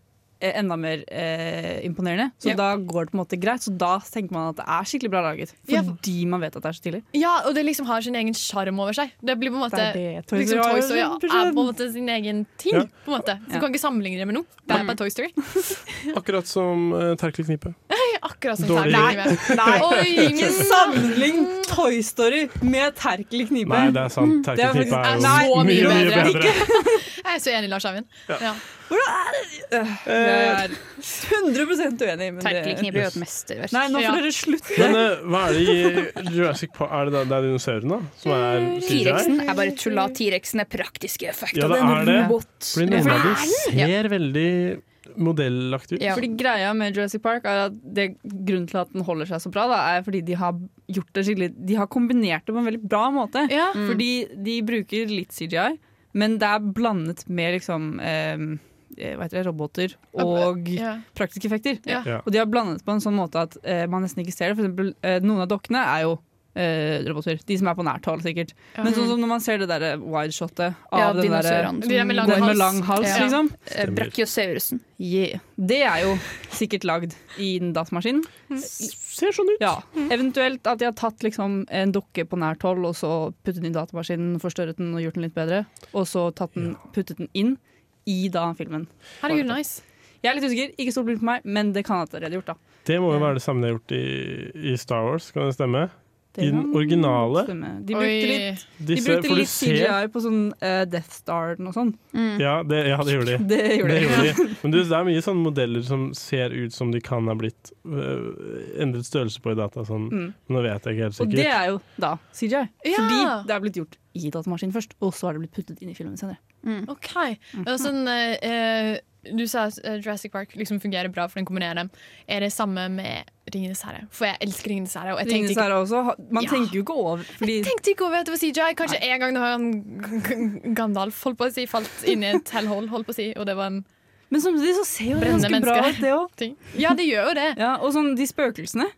enda mer eh, imponerende. Så Ja. da går det på en måte greit. Så da tenker man at det er skikkelig bra laget. Ja. Fordi man vet at det er så tidlig. Ja, og det liksom har sin egen sjarm over seg. Det blir på en måte Det er det Toy liksom, Story Toy Story ja, er på en måte sin egen ting. Ja. På en måte. Så Ja. Du kan ikke sammenligne det med noe. Det er bare Toy Story. Akkurat som uh, Terkelig knipe. Akkurat som Dårlig. Terkel Nei, Oi, ingen samling Toy Story med Terkel Knipe. Nei, det er sant. Terkel er knipe er jo så mye, mye mye bedre. Ikke? Jeg er så enig, Lars Eivind. Ja. Jeg er 100 uenig. Men blir det er jo et mesterverk. Nei, nå får dere slutte. Men uh, hva er det i Jurassic Park? Er det, da, det er dinosaurene, da? Som er T-rexen er bare tulla. T-rexen er praktiske effekter. Ja, det er det. robot. Fordi noen av dem ser veldig modellaktig ut. Ja. Fordi greia med Jurassic Park er at det, Grunnen til at den holder seg så bra, da, er fordi de har gjort det skikkelig De har kombinert det på en veldig bra måte. Ja. Fordi de bruker litt CGI, men det er blandet med liksom eh, det, roboter og Ja. praktiske effekter. Ja. Ja. Og de har blandet på en sånn måte at eh, man nesten ikke ser det. For eksempel, eh, noen av dokkene er jo eh, roboter. De som er på nært hold, sikkert. Men sånn som når man ser det der wideshotet av Ja, den der, dinosaurene De med lang den med hals. lang hals, Ja. liksom. Eh, Brachiosaurusen. Yeah. Det er jo sikkert lagd i en datamaskin. Ser sånn ut. Ja. Eventuelt at de har tatt liksom en dokke på nært hold og så puttet den i datamaskinen, forstørret den og gjort den litt bedre. Og så tatt den, puttet den inn i da filmen. Herregud, nice. Jeg er litt usikker, ikke stort blikk på meg, men det kan at dere har gjort. da Det må jo være det samme de har gjort i, i Star Wars, kan det stemme? Det I den originale. De brukte litt, de brukte litt ser- CGI på sånn uh, Death Star og sånn. Ja, det, ja, det gjorde de. Det gjorde de. de. Men du, det er mye sånne modeller som ser ut som de kan ha blitt uh, endret størrelse på i data. Sånn. Mm. Nå vet jeg ikke helt sikkert. Og det er jo da CGI. Ja. Fordi det er blitt gjort i datamaskinen først, og så har det blitt puttet inn i filmen senere. OK. Og sånn, eh, eh, du sa at eh, Jurassic Park liksom fungerer bra, for den kombinerer dem. Er det samme med Ringenes herre? For jeg elsker Ringenes herre. Og jeg Ringenes herre også. Man Ja. tenker jo ikke over fordi jeg tenkte ikke over at det var CGI. Kanskje en gang da han Gandalf holdt på å si, falt inn i et hellhole, holdt på å si, og det var en Men samtidig så ser jo det ganske ganske bra ut, det òg. Ja, det gjør jo det. Ja, og sånn de spøkelsene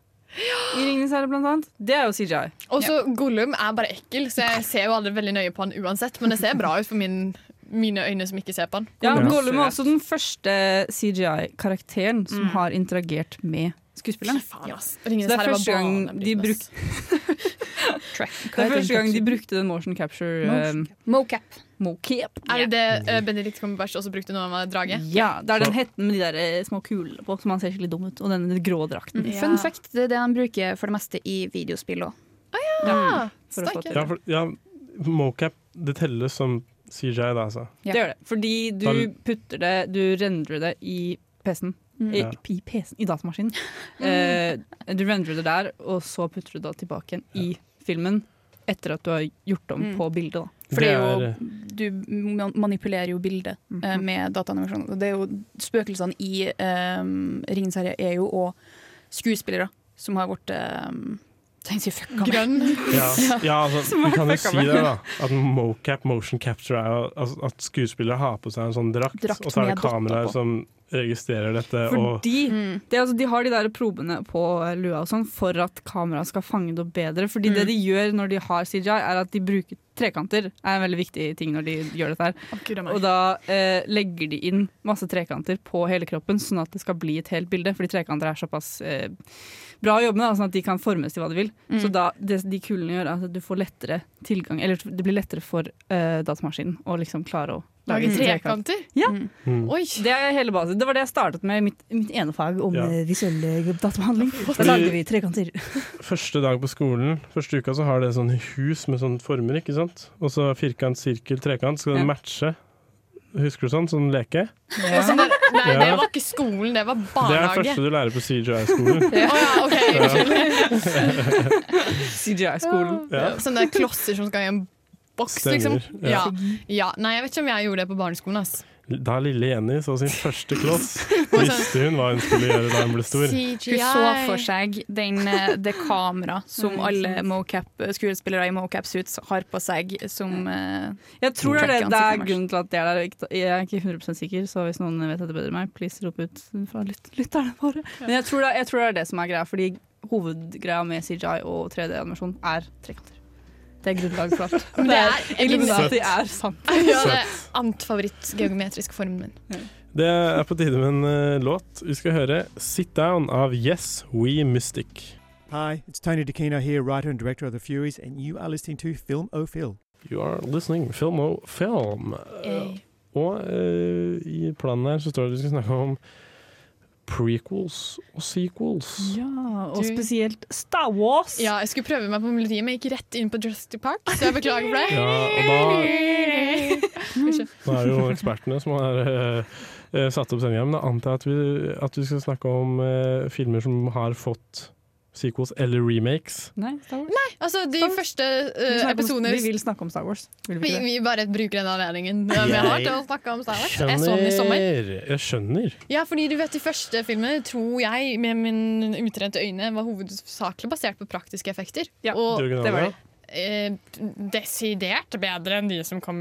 i Ringenes herre, blant annet. Det er jo CGI. Og så Gollum er bare ekkel, så jeg ser jo aldri veldig nøye på han uansett. Men det ser bra ut for min, mine øyne som ikke ser på han. Ja, Ja. Gollum er også den første CGI-karakteren som har interagert med skuespilleren. Så det er første gang de brukte Det er første gang de brukte den motion capture Motion. um, Mocap. mocap. Er det det uh, Benedict Cumberbatch også brukte når han var drage? Ja, det er den hetten med de der eh, små kulene på, som han ser skikkelig dum ut. Og den grå drakten. Ja. Fun fact, det er det han bruker for det meste i videospill òg. Ja, For få steike. til. Ja, for, ja, mocap, det telles som CGI, da, altså. Ja. Det gjør det. Fordi du putter det Du rendrer det i PC-en. I, i, PC-en, I datamaskinen. uh, du rendrer det der, og så putter du det tilbake igjen i filmen etter at du har gjort om Mm. på bildet. Da. For det er jo Du manipulerer jo bildet eh, med dataanimasjon. Det er jo Spøkelsene i um, Ringens herre er jo òg skuespillere som har blitt um, Tenkte jeg fucka. Grønn. Ja, ja altså, vi kan jo si det, da. At mocap, motion capture, er altså, at skuespillere har på seg en sånn drakt, Drakt og så er det kameraer som registrerer dette. Fordi Mm. det, altså, De har de der probene på lua og sånn for at kameraet skal fange det opp bedre. Fordi det Mm. de gjør når de har CGI, er at de bruker trekanter. er en veldig viktig ting når de gjør dette her. Og da eh, legger de inn masse trekanter på hele kroppen, sånn at det skal bli et helt bilde. Fordi trekanter er såpass eh, bra å jobbe med, da, sånn at de kan formes til hva de vil. Mm. Så da, det de kulene gjør, er at du får lettere tilgang Eller det blir lettere for uh, datamaskinen å liksom klare å lage Lage trekant. trekanter? Ja. mm. Oi. Det er hele basis. Det var det jeg startet med i mitt, mitt ene fag om Ja. eh, visuell eh, databehandling. Da lagde vi trekanter. Første dag på skolen, første uka, så har det sånn hus med sånne former, ikke sant? Og så firkant, sirkel, trekant. Skal det Ja. matche? Husker du sånn? Sånn leke? Ja. sånn Nei, det var ikke skolen, det var barnehage. Det er det første du lærer på CGI-skolen. Ja, OK. Unnskyld. CGI-skolen. Ja. Sånne klosser som skal i en boks, liksom. Ja. ja. ja. Nei, jeg vet ikke om jeg gjorde det på barneskolen. ass. Da lille Jenny så sin første kloss, visste hun hva hun skulle gjøre da hun ble stor. Hun så for seg den, eh, det kamera som alle skuespillere i mocap-suits har på seg som eh, Jeg tror det det, er grunnen til at det er der. Jeg er ikke 100 sikker, så hvis noen vet dette bedre enn meg, please rop ut fra lytterne våre. Men jeg tror, det, jeg tror det er det som er greia, fordi hovedgreia med CGI og 3D-animasjon er trekanter. Det er grunnlaget for alt. Men det er Illuminati Søtt. er sant. Ja, det er antfavoritt-geometrisk formen min. Det er på tide med en uh, låt. Vi skal høre 'Sit Down' av Yes We Mystic. Hi, it's Tony DeCino here, writer and director of The Furies, and you are listening to Film O Phil. You are listening Film O Film. Uh, Og uh, i planen her så står det at vi skal snakke om prequels og sequels. Ja, og Du- spesielt Star Wars. Ja, jeg skulle prøve meg på melodien, men jeg gikk rett inn på Jurassic Park, så jeg beklager for det. Ja, og da, da er det jo ekspertene som har eh, satt opp sendinga, men da antar jeg at vi, at vi skal snakke om uh, filmer som har fått sequels eller remakes. Nei, Star Wars. Nei, altså de første uh, episoder Vi vil snakke om Star Wars. Vil vi vi, det? vi bare bruker den anledningen vi har til å snakke om Star Wars. Jeg så den i Skjønner. sommer. Jeg skjønner. Ja, fordi du vet de første filmene, tror jeg, med min utrente øyne, var hovedsakelig basert på praktiske effekter. og Det var ja. Eh, desidert bedre enn de som kom,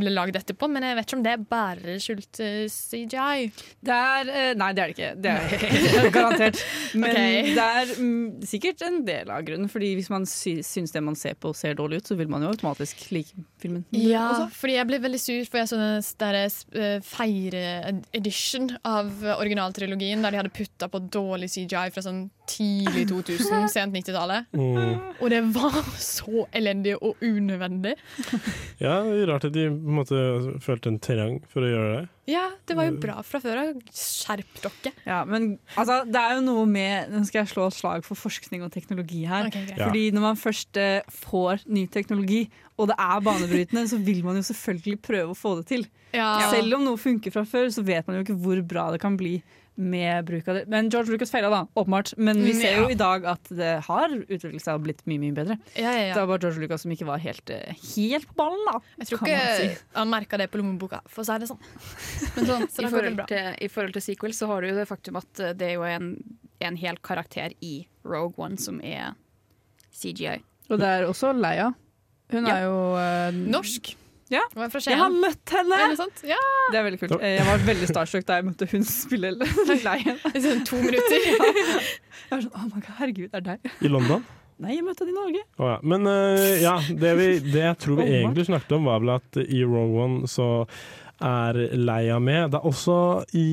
ble lagd etterpå, men jeg vet ikke om det bare skyldtes CGI. Det er eh, Nei, det er det ikke. Det er garantert. Men okay. det er mm, sikkert en del av grunnen. Fordi hvis man sy syns det man ser på ser dårlig ut, så vil man jo automatisk like filmen. Ja, også. fordi jeg ble veldig sur, for jeg så den der, eh, feire-edition av originaltrilogien, der de hadde putta på dårlig CGI fra sånn tidlig 2000, sent 90-tallet. Mm. Og det var så elendig og unødvendig. Ja, det rart at de på en måte følte en trang for å gjøre det. Ja, det var jo bra fra før av. Skjerp dere. Ja, men altså, det er jo noe med Nå skal jeg slå et slag for forskning og teknologi her. Okay. Fordi når man først eh, får ny teknologi, og det er banebrytende, så vil man jo selvfølgelig prøve å få det til. Ja. Selv om noe funker fra før, så vet man jo ikke hvor bra det kan bli med bruk av det. Men George Lucas feila, da, åpenbart. Men vi ser ser ja. jo i dag at det har utviklet seg og blitt mye mye bedre. Ja, ja, ja. Det var bare George Lucas som ikke var helt, eh, helt på ballen, da. Jeg tror ikke si. han merka det på lommeboka, for å si det sånn. Men sånn, Så i, forhold til, I forhold til sequel så har du jo det faktum at eh, det er jo en, en hel karakter i Rogue One som er CGI. Og det er også Leia. Hun Ja. er jo uh, Norsk. Ja. Hun er Jeg har møtt henne! Er det? Ja. Det er veldig kult. Jeg var veldig starstruck da jeg møtte hun spille Leien. I sånn to minutter. Jeg var sånn, oh my God, herregud, det er deg. I London. Nei, jeg møtte henne i Norge. Oh, ja. Men uh, ja, det, vi, det jeg tror vi egentlig snakket om, var vel at i Row One så er Leia med. Det er også i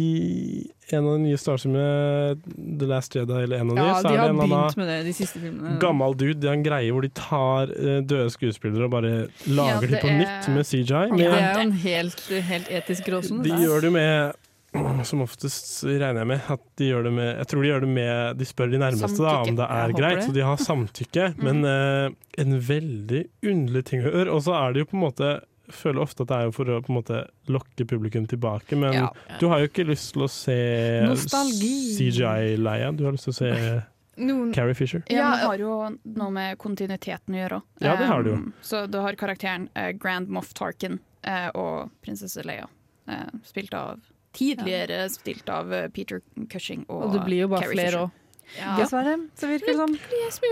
en av de nye Star Wars-filmene, The Last Jedi, eller en av de, Ja, så de er det har en begynt annen med det de gammel dude. Det er en greie hvor de tar eh, døde skuespillere og bare lager ja, de på er- nytt med CGI. Ja, det er jo en helt, helt etisk gråsone. de er. gjør det med som oftest regner jeg med at de gjør det med Jeg tror de gjør det med De spør de nærmeste da, om det er greit, det. så de har samtykke. Men uh, en veldig underlig ting å gjøre. Og så er det jo på en måte Føler ofte at det er jo for å på en måte lokke publikum tilbake, men Ja. du har jo ikke lyst til å se Nostalgi. CGI-leia. Du har lyst til å se Noen- Carrie Fisher. Ja, det har jo noe med kontinuiteten å gjøre òg. Ja, det har det jo. så du har karakteren uh, Grand Moff Tarkin uh, og prinsesse Leia, uh, spilt av Tidligere spilt av Peter Cushing og, Og det blir jo bare Carrie flere Fisher. òg. Ja. Dessverre, så virker det sånn.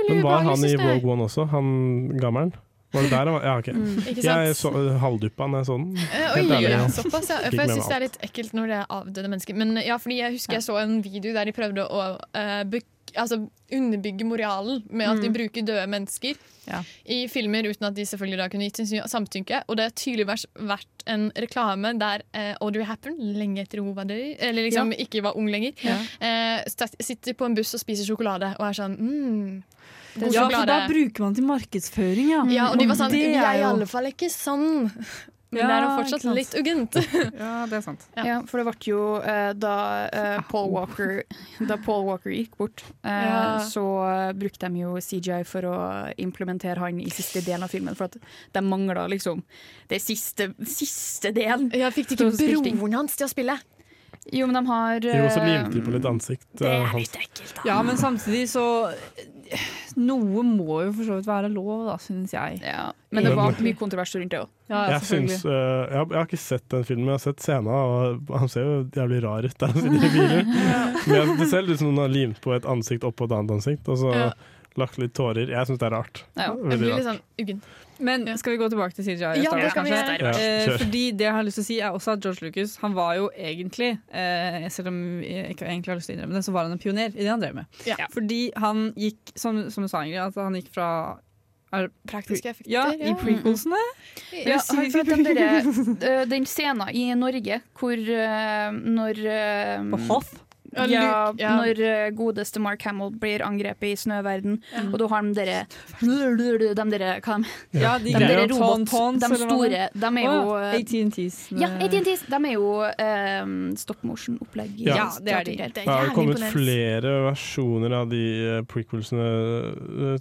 Men var han i Rogue One også? Han gammelen? Var det der han var? Ja, OK. Mm, jeg så uh, halvduppa når jeg så den. Eh, Oi, ærlig. ja, såpass, ja. For jeg syns det er litt ekkelt når det er avdøde mennesker. Men ja, fordi jeg husker jeg så en video der de prøvde å uh, altså, underbygge moralen med at de Mm. bruker døde mennesker i filmer uten at de selvfølgelig da kunne gitt sin samtykke. Og det har tydeligvis vært en reklame der uh, Audrey Happen, lenge etter hun var død, eller liksom Ja. ikke var ung lenger, Ja. eh, sitter på en buss og spiser sjokolade og er sånn mm, Ja, for da bruker man til markedsføring, ja. Ja, og de var sånn Det Vi er i alle fall ikke sånn. Men Ja, det er jo fortsatt litt uggent. Ja, det er sant. Ja. for det ble jo eh, da, eh, Paul Walker, da Paul Walker gikk bort, eh, Ja. så brukte de jo CGI for å implementere han i siste delen av filmen. For at de mangla liksom det siste, siste delen. Ja, fikk de ikke broren hans til å spille? Jo, men de har Jo, så limte de på litt ansikt. Det er litt ekkelt, da. Ja, men samtidig så Noe må jo for så vidt være lov, da, syns jeg. Men det var mye kontrovers rundt det òg. Ja, jeg, eh, jeg, har, jeg har ikke sett den filmen, jeg har sett scenen, og han ser jo jævlig rar ut der han sitter i bilen. Men jeg, det ser ut som noen har limt på et ansikt oppå et annet ansikt, og så Ja. lagt litt tårer. Jeg syns det er rart. Ja, Jeg blir litt sånn uggen. Men skal vi gå tilbake til CGI? Ja, det kan vi. Ja, Eh, fordi det jeg har lyst til å si er også at George Lucas Han var jo egentlig, eh, selv om jeg ikke egentlig har lyst til å innrømme det, så var han en pioner i det han drev med. Fordi han gikk, som, som du sa Ingrid, at han gikk fra er, Praktiske effekter. Ja, i prequelsene. Ja, den, eh, den scenen i Norge hvor når På Hoth? Ja, Ja, Luke, ja. når eh, godeste Mark Hamill blir angrepet i snøverden, mm. og du har de derre De derre hva de, Ja, de de de robot... De store. De er jo Å, eh, Ja, ATNTs. De er jo eh, stop motion-opplegg. Ja. Det er de. Trek. Det har kommet flere versjoner av de prequelsene,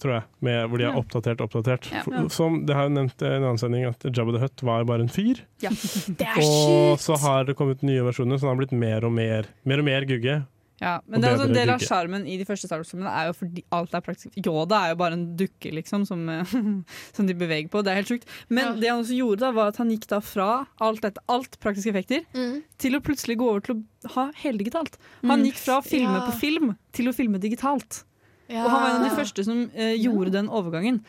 tror jeg, med, hvor de er oppdatert oppdatert. Ja. For- Som det har jo nevnt i en annen sending, at Jabba the Hutt var bare en fyr. Ja. Det er Og så har det kommet nye versjoner, så han har blitt mer og mer, mer, og mer gugge. Ja, men det er også en del av sjarmen i de første Star Wars-filmene er jo fordi alt er praktisk. Yoda er jo bare en dukke, liksom, som, eh, som de beveger på. Det er helt sjukt. Men det han også gjorde, da, var at han gikk da fra alt dette, alt praktiske effekter, til å plutselig gå over til å ha heldigitalt. Han Mm. gikk fra å filme Ja. på film til å filme digitalt. Ja. Og han var en av de første som eh, gjorde den overgangen.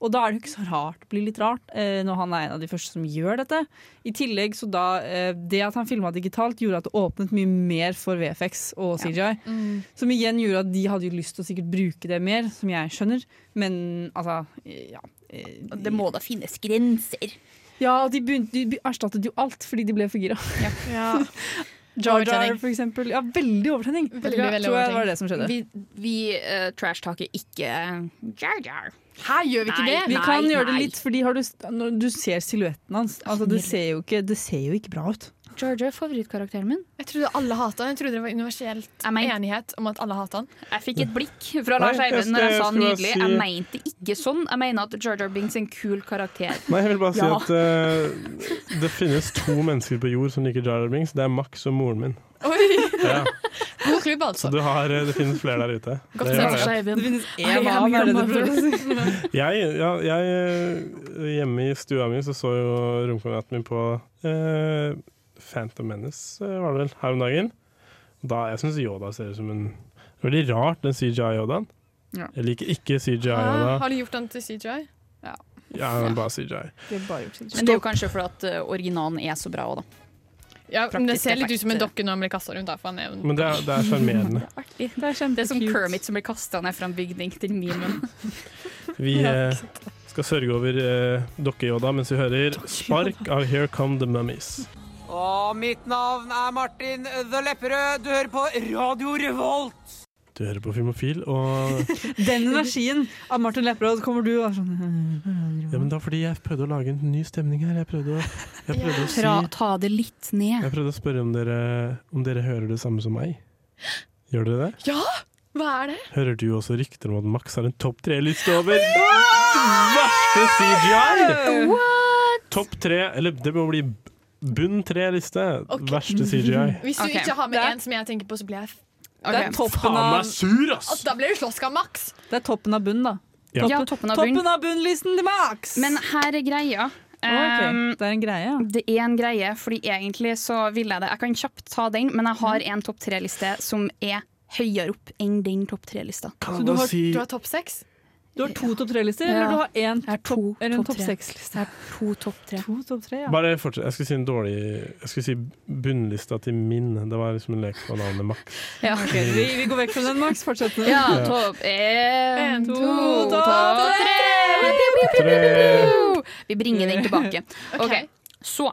Og da er det jo ikke så rart, det blir litt rart eh, når han er en av de første som gjør dette. I tillegg så da eh, Det at han filma digitalt, gjorde at det åpnet mye mer for VFX og CGI. Mm. Som igjen gjorde at de hadde jo lyst til å sikkert bruke det mer, som jeg skjønner. Men altså eh, ja. eh, Det må da finnes grenser. Ja, og de, begynte, de erstattet jo alt fordi de ble for gira. Ja. Jar Jar, for eksempel. Ja, veldig overtenning. Veldig, veldig, veldig jeg det var det som skjedde. Vi, vi uh, trash-taker ikke Jar Jar. Her gjør vi ikke Nei, det! Vi kan Nei, gjøre det litt, fordi har du, du ser silhuetten hans altså, det, ser jo ikke, det ser jo ikke bra ut. Jar er favorittkarakteren min. Jeg trodde alle hata han. Jeg trodde det var universelt I mean. enighet om at alle hata han. Jeg fikk et blikk fra Lars Eivind når jeg sa nydelig. si- Jeg mente ikke sånn. Jeg mener at Jar Binks er en kul karakter. Nei, jeg vil bare si Ja. at uh, det finnes to mennesker på jord som liker Jar Binks. Det er Max og moren min. Oi! Ja. God klubb, altså. du har, eh, det finnes flere der ute. Godt Det sett, Lars. Eivind. Det finnes én av, er si? Jeg, ja, jeg eh, Hjemme i stua mi så, så jo romkameraten min på eh, Phantom Menace, eh, var det vel, her om dagen. Da, jeg syns Yoda ser ut som en Veldig rart, den CJI-Yodaen. Ja. Jeg liker ikke CJI-Yoda. har de gjort den til CGI? Ja, men bare CJI. De bare CGI. Men det er jo kanskje fordi at eh, originalen er så bra òg, da. Ja, men Det ser litt ut som en dokke når han blir kasta rundt. Da, for han er Men det er det er sjarmerende. Det er Det er som. Kermit som blir kasta ned fra en bygning til memen. Vi eh, skal sørge over eh, Dokke-Yoda mens vi hører Spark av Here Come The Mummies. Og mitt navn er Martin The Lepperød. Du hører på Radio Revolt. Du hører på Filmofil, og Den energien av Martin Lepperød, kommer du og sånn Ja, men var fordi jeg prøvde å lage en ny stemning her. Jeg prøvde å, jeg prøvde å si Tra, ta det litt ned. Jeg prøvde å spørre om dere, om dere hører det samme som meg. Gjør dere det? Ja! Hva er det? Hører du også rykter om at Max har en topp tre-liste over verste CGI? Topp tre, eller det må bli bunn tre-liste. Okay. Verste CGI. Hvis du okay. ikke har med en som jeg tenker på, så blir jeg Det er toppen Faen meg sur, ass! Altså, Da blir du slåsska maks. det er toppen av bunn, da. Ja. Ja, toppen av bunn. Toppen av bunnlisten til Max! Men her er greia. Ok, Um, det er en greie, ja. det er en greie, fordi egentlig så vil jeg det. Jeg kan kjapt ta den, men jeg har en topp tre-liste som er høyere opp enn den topp tre-lista. Så du har- si Du har topp seks? Du har to topp tre-lister, Ja. eller du har én topp, eller en tre. seks-liste? Jeg har to topp tre. To topp tre, ja. Bare fortsett. Jeg skulle si en dårlig Jeg skulle si bunnlista til min. Det var liksom en lek på navnet Max. Ja. okay. vi, vi går vekk fra den, Max. Fortsett. med den. Ja, Ja. topp én, En, to, to, topp tre! Tre. Vi bringer den tilbake. Ok. OK, så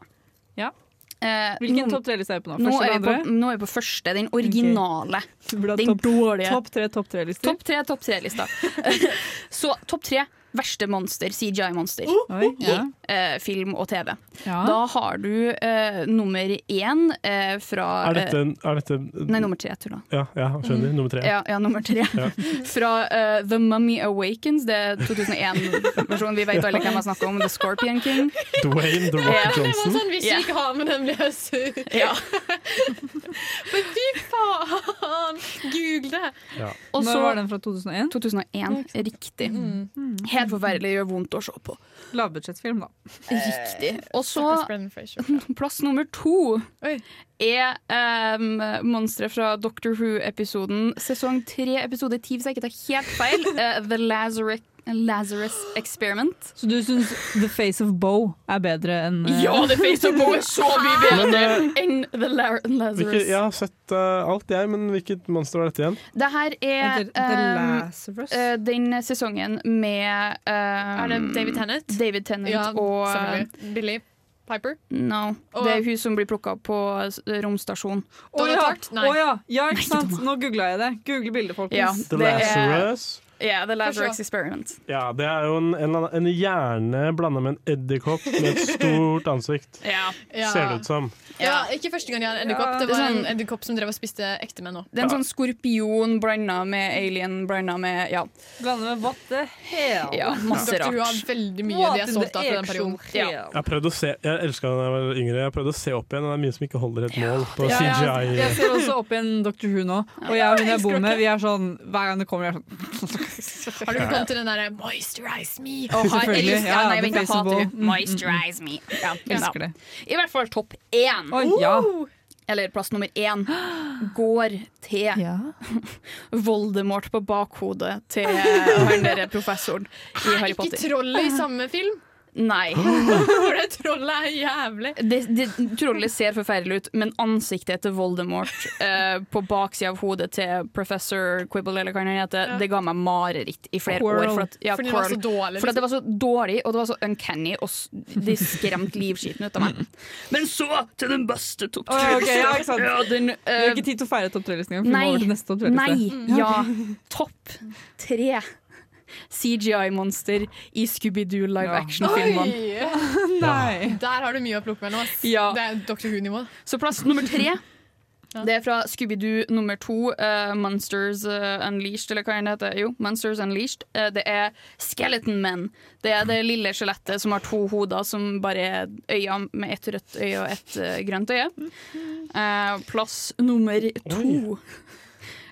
Ja. Eh, Hvilken topp tre-liste er vi på nå? nå, Første er eller vi på, nå er vi på første, den originale. Okay. Den top, dårlige. topp tre topp tre-lister. Topp tre, topp tre-lista. så topp tre verste monster, CGI-monster, Oi, ja. i eh, film og TV. Ja. Da har du eh, nummer én eh, fra Er dette, er dette eh, Nei, nummer tre, tulla. Ja, ja skjønner. Nummer tre. Ja, ja, nummer tre. Fra uh, The Mummy Awakens, det er 2001-versjonen. Vi vet alle hvem jeg snakker om. The Scorpion King. Dwayne The Rock Ja. Det var Johnson. sånn, Hvis Ja. du ikke har med den, blir jeg sur. Ja. Men fy faen! Google det! Og Når var den fra 2001? 2001, riktig. Helt forferdelig, gjør vondt å se på. Lavbudsjettfilm, da. Riktig. Og så plass nummer to er um, monsteret fra Doctor Who-episoden sesong tre, episode ti, hvis jeg ikke tar helt feil. Uh, The Lazarus, Lazarus Experiment. Så du syns The Face of Bo er bedre enn uh... Ja, The Face of Bo er så mye bedre Men, enn The La Lazarus. Hvilke, jeg har sett uh, alt, jeg, men hvilket monster var dette igjen? Det her er um, eh, den sesongen med um, Er det David Tennant? David Tennant Ja, og. Billy Piper? No. Og- Det er hun som blir plukka opp på romstasjonen. Å ja! Oh, ja. ja, ikke sant? Nå googla jeg det. Google bildet, folkens. Ja, The det er- Lazarus. Ja, The Lazarus. Experiment. Ja, det er jo en, en, en hjerne blanda med en edderkopp med et stort ansikt. Ja. Ja. Ser det ut som. Ja, ikke første gang jeg har en edderkopp. Ja. Det var en sånn- edderkopp som drev og spiste ektemenn òg. Det er en sånn skorpion blanda med alien blanda med Ja. Blanda med what the hell? Ja, masse Dr. Who har veldig mye What de er solgt av fra den perioden. Ja. Jeg prøvde å se Jeg elska da jeg var yngre. Jeg prøvde å se opp igjen, og det er mye som ikke holder et mål på Ja, CGI. jeg, jeg ser også opp igjen Dr. Who nå, og jeg og hun jeg bor med, vi er sånn Hver gang det kommer, vi er sånn Har du kommet til den derre 'moisturize me'? Oh, Selvfølgelig. elsker- Ja, nei, vent, jeg hater det. Mm, mm, mm. Moisturize me. Ja, Elsker det. I hvert fall topp én. Oh, ja. Eller plass nummer én går til Voldemort på bakhodet til han derre professoren i Harry Ikke Potter. trollet i samme film? Nei. For det trollet er jævlig. Det, det, trollet ser forferdelig ut, men ansiktet til Voldemort eh, på baksida av hodet til professor Quibble, eller hva han heter, Ja. det ga meg mareritt i flere Quirrell. år. For at, ja, Fordi det var så dårlig, For at det liksom. var så dårlig, og det var så uncanny, og de det skremte livskiten ut av meg. Men så til den beste topp tre oh, okay, ja, ikke sant. Ja, den, Vi har eh, ikke tid til å feire topp tre-listen engang, for vi må Nei, over til neste topp tre-liste. nei, ja. Topp tre CGI-monster i Scooby-Doo live action-filmene. Nei. Der har du mye å plukke mellom. ass. Ja. Det er Dr. Who-nivå. Så plass nummer tre Det er fra Scooby-Doo nummer to, uh, Monsters eh, Unleashed, eller hva den heter. Jo, Monsters Unleashed. Uh, det er Skeleton Men. Det er det lille skjelettet som har to hoder, som bare er øyne med ett rødt øye og ett grønt øye. Eh, plass nummer to går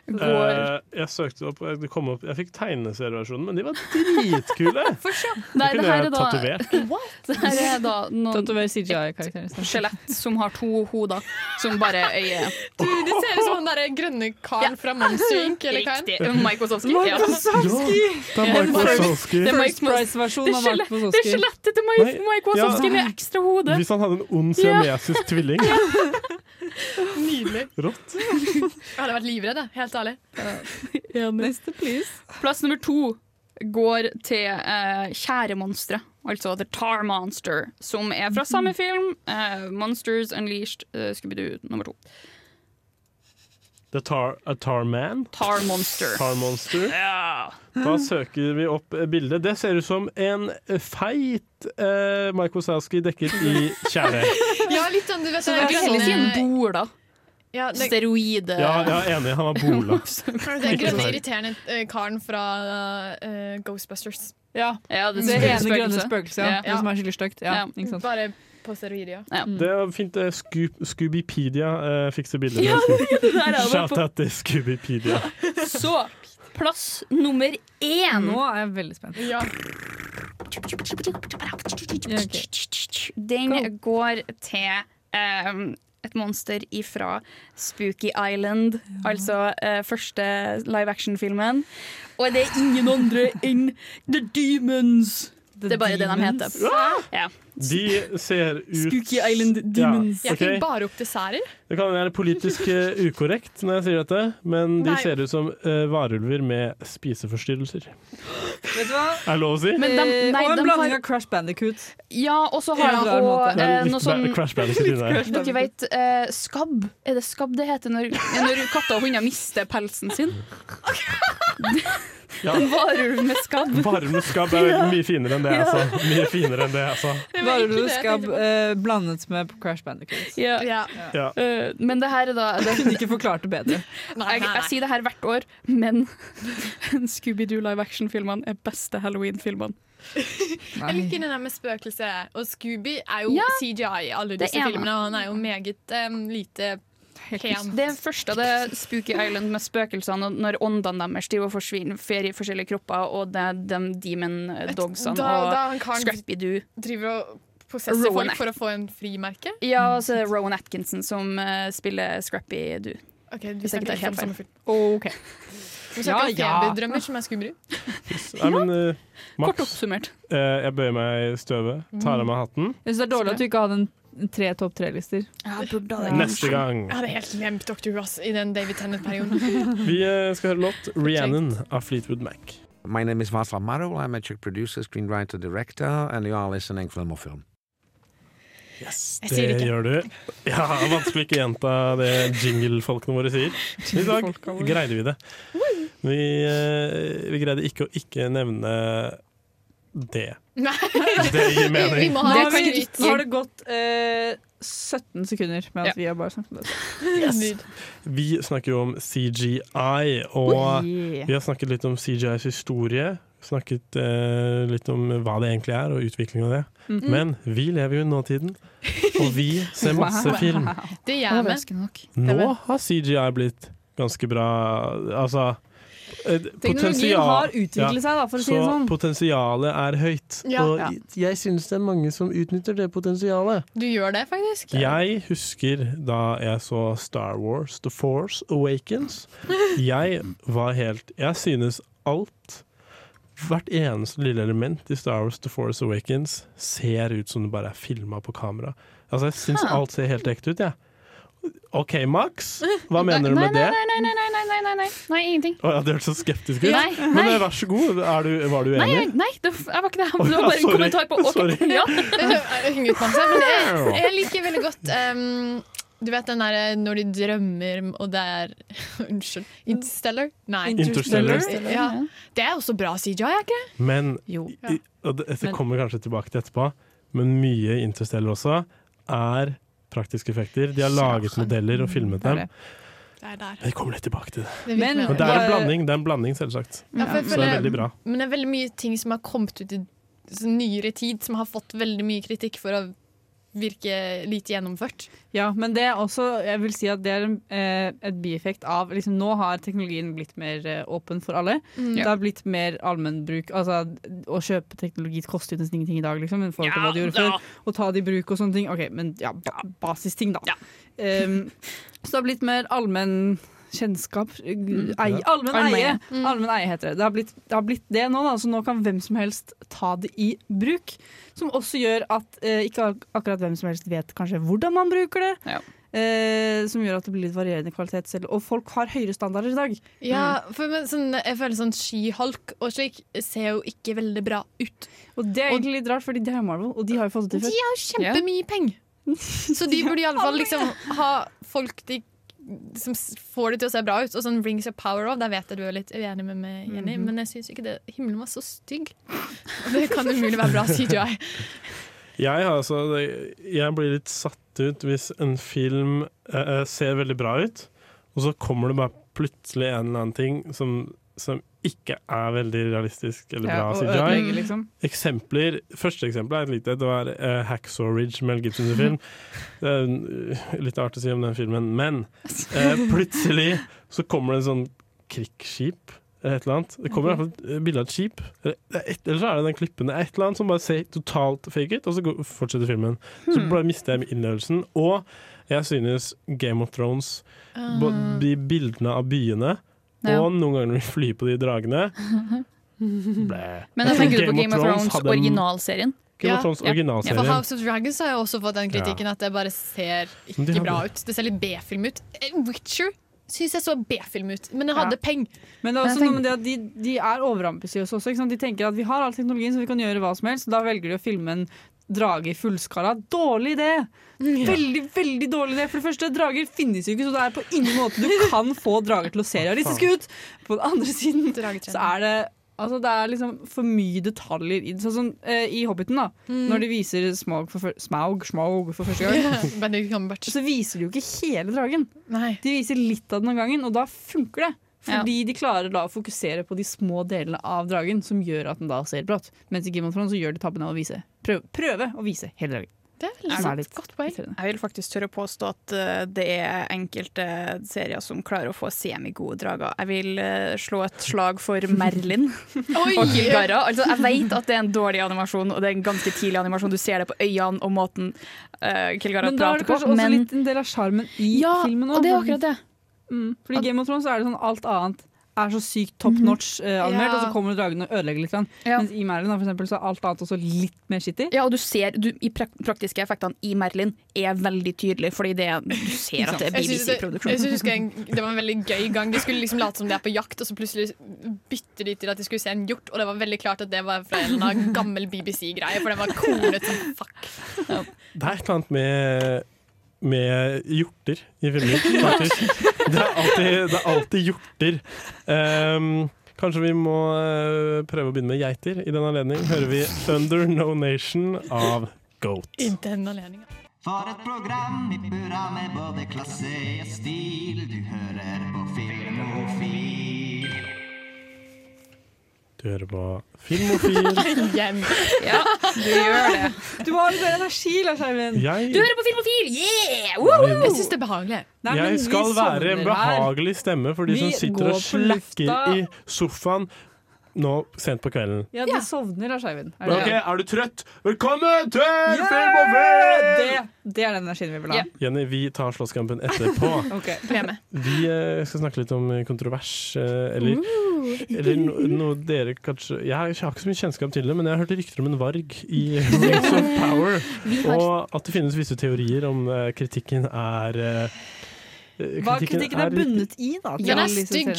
Eh, jeg søkte opp, det kom opp Jeg fikk tegneserieversjonen, men de var dritkule! Nei, det kunne her jeg er da er Tatover CGI-karakteren. skjelett som har to hoder, som bare øyer. Du, det ser ut som han derre grønne karen fra Monster Eller hva Wazowski. Mike Ja. Det er Mike Wazowski. Det er Mike Price-versjon av Mike det skjelettet til ja. med ekstra hode. Hvis han hadde en ond siamesisk tvilling. Nydelig. Rått. Jeg hadde vært livredd, jeg. helt ærlig. Neste, please. Plass nummer to går til uh, Kjæremonstre, altså The Tar Monster, som er fra samme film. eh, Monsters Unleashed, uh, Scooby-Doo nummer to. The tar, a tar Man. Tar Monster. Tar Monster. Ja. Da søker vi opp eh, bildet. Det ser ut som en feit eh, Michael Sowski dekket i tjære. Ja, litt sånn, du vet Så det er grønne- egentlig en bola. Ja, det, Steroide. Ja, jeg er enig, han var bola. den grønne, irriterende eh, karen fra uh, Ghostbusters. Ja, Ja, det det ene grønne spøkelse. spøkelset, ja. Ja. Det som er skikkelig stygt. Ja, Ja. Bare på steroider, ja. Det er fint. Uh, Scoop, Scoobypedia uh, fikser bildet. Ja, det der er det Shout på. out til Scoobypedia. Så plass nummer én. Nå er jeg veldig spent. Ja. Ja. Den går til um, et monster ifra Spooky Island, altså uh, første live action-filmen. Og det er ingen andre enn The Demons. Det er bare det de heter. Ja. De ser ut Spooky Island Demons. Ja, Jeg fikk bare opp desserter. Det kan være politisk eh, ukorrekt når jeg sier dette, men de Nei. ser ut som uh, varulver med spiseforstyrrelser. Vet du hva? Er det lov å si? De- Eh, nei, og en blanding har- av Crash Bandicoot. Ja, og så har de òg noe sånn Crash Bandicoot inni der. Dere vet uh, skabb? Er det skabb det heter når, når katter og hunder mister pelsen sin? Ja. En varulv med skabb. Varulv med skabb er mye finere enn det jeg sa. Mye finere enn det jeg sa. Bare du skabb eh, blandet med Crash Bandicoot. Ja. Ja. Ja. Eh, men det her er da det, Kunne ikke forklart det bedre. Nei, jeg, nei, jeg sier det her hvert år, men Scooby-Doo live action-filmene er beste Halloween-filmene. Jeg liker den der med spøkelse. Og Scooby er jo Ja. CGI i alle disse filmene. Og han er jo meget um, lite Det første det er Spooky Island med spøkelsene, når åndene deres driver og forsvinner fer i forskjellige kropper, og det er de demon dogsene Da, da han og Scrappy-Doo. driver og possesser Rowan folk for å få en frimerke. Ja, og så er det Rowan Atkinson som uh, spiller Scrappy-Doo. Ok, du Hvis jeg ikke helt feil. film. Du Vi snakker om Ja, ja. feberdrømmer som er skumle. ja. men, eh, Max, Kort oppsummert. Uh, jeg bøyer meg i støvet, tar av meg hatten. Jeg synes det er dårlig at du ikke hadde en tre topp tre-lister. Neste gang. Jeg hadde helt glemt Dr. Ross i den David Tennant-perioden. Vi eh, skal høre låt 'Rhiannon' av Fleetwood Mac. My name is Václav Marul. I'm a Czech producer, screenwriter, director, and you are listening Film og Film. Yes, Det det ikke. gjør du. Ja, Vanskelig ikke gjenta det jingle-folkene våre sier. I dag greide vi det. Vi, eh, vi greide ikke å ikke nevne det. Nei. Det gir mening. Vi må ha Nå kan, har, nå har det gått eh, 17 sekunder med at vi har bare snakket om det. Yes. Vi snakker jo om CGI, og Yeah. vi har snakket litt om CGIs historie. Snakket eh, litt om hva det egentlig er, og utviklingen av det. Mm. Men vi lever jo i nåtiden, og vi ser masse Wow. film. Det gjør vi. Nå har CGI blitt ganske bra Altså Teknologien potensial- har utviklet seg, da, for å si det så sånn. potensialet er høyt. Ja. og Ja. jeg syns det er mange som utnytter det potensialet. Du gjør det, faktisk. Jeg husker da jeg så Star Wars The Force Awakens. Jeg var helt Jeg synes alt Hvert eneste lille element i Star Wars The Force Awakens ser ut som det bare er filma på kamera. Altså Jeg syns alt ser helt ekte ut, jeg. OK, Max, hva mener du med det? Nei, nei, nei, nei, nei, nei, nei, nei, nei ingenting. Å, ja, du hørtes så skeptisk ut. Nei, nei. Men vær så god, er du, var du Nei, enig? jeg, nei det, jeg var ikke det. Det var bare en kommentar på. Sorry. Ja. Henge ut på seg. Men jeg, jeg liker veldig godt um, Du vet den derre når de drømmer og det er Unnskyld. Interstellar? Nei. Interstellar. Ja. Det er også bra CJ, er ikke det? Men Jo. i, og det, Dette kommer kanskje tilbake til etterpå, men mye Interstellar også er praktiske effekter. De har laget modeller og filmet Det dem. Det. Er der. Vi kommer litt tilbake til det. Det Men- Men det er en blanding, det er en blanding selvsagt. Ja, for for, Så det er veldig bra. Men det er veldig mye ting som har kommet ut i nyere tid, som har fått veldig mye kritikk for å virke lite gjennomført. Ja, men det er også, jeg vil si at det er en, eh, et bieffekt av liksom, Nå har teknologien blitt mer eh, åpen for alle. Mm. Det har blitt mer allmennbruk. Altså, å kjøpe teknologi koster jo nesten ingenting i dag, liksom, i forhold til hva det gjorde Ja, før. Å ta det i bruk og sånne ting. Ok, men ja, ba basisting, da. Um, så det har blitt mer allmenn kjennskap. Eie, allmenn eie. Mm. Allmenn eie heter det. Det har, blitt, det har blitt det nå, da, så nå kan hvem som helst ta det i bruk. Som også gjør at eh, ikke akkurat hvem som helst vet kanskje hvordan man bruker det. Ja. Eh, som gjør at det blir litt varierende kvalitet selv. Og folk har høyere standarder i dag. Ja, for men, sånn, jeg føler sånn skihalk og slik ser jo ikke veldig bra ut. Og det er egentlig litt rart, fordi det er Marvel, og de har jo fått det De til før. har kjempemye kjempemye penger. Så de burde iallfall liksom ha folk de, som får det til å se bra ut. Og sånn Rings of Power of, der vet jeg du er litt uenig med meg, Jenny, Mhm. men jeg syns ikke det himmelen var så stygg. Og det kan umulig være bra CGI. Jeg, altså, jeg blir litt satt ut hvis en film eh, ser veldig bra ut, og så kommer det bare plutselig en eller annen ting som, som ikke er veldig realistisk eller Ja, bra og CGI. ødelegger, liksom. Eksempler, Første eksempel er et lite. Det var uh, Hacksaw Ridge, Mel Gibsons film. Det er uh, litt artig å si om den filmen, men uh, plutselig så kommer det en sånn krigsskip eller et eller annet. Det kommer i hvert fall et bilde av et skip. Eller, er så er det den klippen. Det er et eller annet som bare ser totalt fake ut, og så fortsetter filmen. Så Hmm. bare mister jeg innlevelsen. Og jeg synes Game of Thrones, Ah. de bildene av byene, Ja. og noen ganger når vi flyr på de dragene Blæ. Men da Jeg tenker du på Game of Thrones Thrones originalserien? Game of Thrones Ja. originalserien. For House of Dragons har jeg også fått den kritikken at det bare ser ikke hadde- bra ut. Det ser litt B-film ut. Eh, Witcher syns jeg så B-film ut, men jeg hadde Ja. peng. Men det er også noe med det at de, de er overambisiøse også. Ikke sant? De tenker at vi har all teknologien så vi kan gjøre hva som helst. Da velger de å filme en drage i fullskala. Dårlig idé! Veldig, veldig dårlig idé. For det første, drager finnes jo ikke, så det er på ingen måte du kan få drager til å se realistiske ut. På den andre siden så er det Altså Det er liksom for mye detaljer i det. Sånn som eh, i Hobbiten, da. Mm. Når de viser Smaug for, Smaug, Smaug for første gang. Så viser de jo ikke hele dragen. Nei. De viser litt av den om gangen, og da funker det. Ja. Fordi de klarer da å fokusere på de små delene av dragen, som gjør at den da ser bra ut. Mens i Game of Thrones så gjør de tabben av å vise prøve, prøve å vise hele dagen. Det er Er veldig det sant. Godt poeng. Jeg vil faktisk tørre å påstå at eh, det er enkelte serier som klarer å få semigode drager. Jeg vil eh, slå et slag for Merlin og Kilgara. Altså, jeg vet at det er en dårlig animasjon, og det er en ganske tidlig animasjon. Du ser det på øynene og måten uh, Kilgara Men da er det kanskje på. kanskje også Men litt en del av sjarmen i Ja, filmen og det er akkurat det. Mm, fordi Game of Thrones er det sånn alt annet er så sykt top notch eh, animert, Ja. og så kommer dragene og ødelegger litt. Sånn. Ja. Mens i Merlin da, for eksempel, så er alt annet også litt mer skittig. Ja, og du ser du, I prak praktiske effektene i Merlin er veldig tydelig, fordi det, du ser at det er Jeg synes det- Jeg BBC-produksjon. synes husker en, Det var en veldig gøy gang. De skulle liksom late som de er på jakt, og så plutselig bytter de til at de skulle se en hjort, og det var veldig klart at det var fra en eller annen gammel BBC-greie, for den var kornet som fuck. Det er et eller annet med, med hjorter i filmer, faktisk. Det er alltid, det er alltid hjorter. Um, kanskje vi må eh, prøve å begynne med geiter. I den anledning hører vi 'Under No Nation' av Goat. I den. For et program i burra med både klasse og stil. Du hører på Filmofil. Du hører på Filmofil. Igjen. Ja, du gjør det. Du har litt mer energi, Lars Eivind. Jeg- Du hører på Filmofil! Yeah! Woo! Jeg syns det er behagelig. Nei, Jeg skal være en behagelig stemme for de Vi som sitter og på i sofaen nå sent på kvelden. Ja, de sovner, av Eivind. Er Men det- ok, Er du trøtt? Velkommen til Yeah! Filmofil! Det, det er den energien vi vil ha. Jenny, vi tar slåsskampen etterpå. Ok. Vi uh, skal snakke litt om eh, kontrovers, uh, eller, eller no, noe dere kanskje Jeg har jeg har ikke så mye kjennskap til det, men jeg har hørt rykter om en varg i Rings of Power. Har- Og at det finnes visse teorier om kritikken er Hva kritikken er bundet i, da? Den er stygg.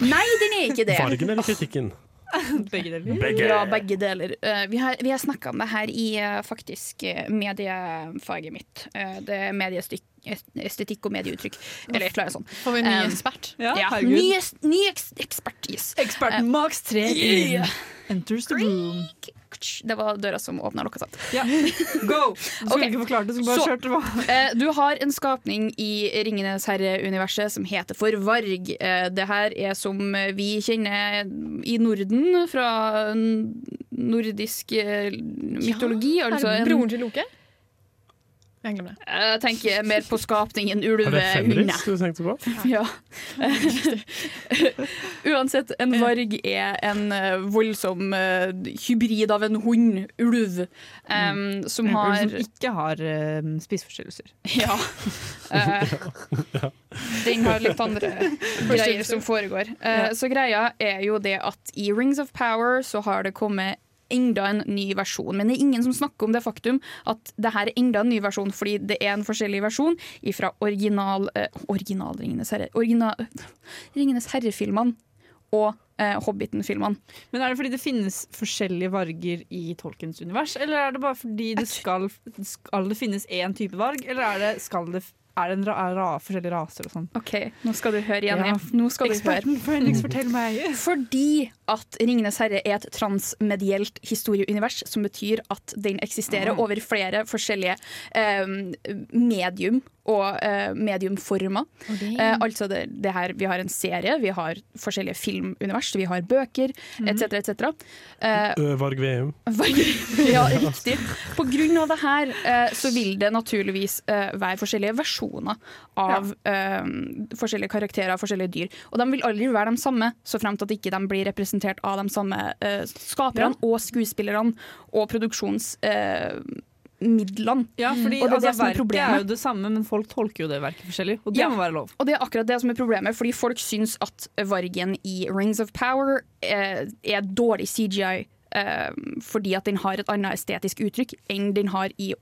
Nei, den er ikke det. Fargen eller kritikken? Begge deler. Begge. Ja, begge deler. Eh, vi har, vi har snakka om det her i eh, faktisk eh, mediefaget mitt. Eh, det er mediestykk estetikk og medieuttrykk, eller et eller annet sånt. Får vi en ny Um, ekspert? Ja, Ja, herregud. ny, ny eks ekspert, yes. Eksperten Max Tre Yeah. enters the room. Det var døra som åpna lukka seg. Ja. Go! Du skulle okay. ikke forklart det, skulle bare Så- kjørte. Eh, du har en skapning i Ringenes herre-universet som heter for Varg. Eh, det her er som vi kjenner i Norden fra nordisk eh, mytologi. Er altså det en- broren til Loke? Jeg glemmer det. Jeg tenker mer på skapningen Er det. Fenris du tenkte på? Ja. Uansett, en varg er en eh, voldsom eh, hybrid av en hund, ulv, um, som En ulv som ikke har uh, spiseforstyrrelser. Ja. Uh, den har litt andre greier som foregår. Uh, Så greia er jo det at i Rings of Power så har det kommet enda en ny versjon. Men det er ingen som snakker om det faktum at det her er enda en ny versjon, fordi det er en forskjellig versjon fra original eh, Original Ringenes herre Original, Ringenes herre-filmene og eh, Hobbiten-filmene. Men er det fordi det finnes forskjellige varger i Tolkens univers, eller er det bare fordi det skal, skal det finnes én type varg, eller er det, skal det, er det en ra, ra, forskjellige raser og sånn? OK, nå skal du høre, Jenny. Ja. Nå skal du høre. Eksperten fortell meg. Fordi at Ringenes herre er et transmedielt historieunivers, som betyr at den eksisterer Ah. over flere forskjellige eh, medium og eh, mediumformer. Eh, altså det, det her, Vi har en serie, vi har forskjellige filmunivers, vi har bøker Mhm. etc. etc. Eh, Varg Veum. ja, riktig. På grunn av det her eh, så vil det naturligvis eh, være forskjellige versjoner av eh, forskjellige karakterer, forskjellige dyr. Og de vil aldri være de samme, så fremt at ikke de blir representert av de samme eh, skaperne og skuespillerne og produksjonsmidlene. Midlene. Ja, fordi og det altså, det som er verket er jo det samme, men folk tolker jo det verket forskjellig, og det Ja. må være lov. Og det er akkurat det som er problemet, fordi folk syns at vargen i Rings of Power eh, er dårlig CGI. eh, fordi at den har et annet estetisk uttrykk enn den har i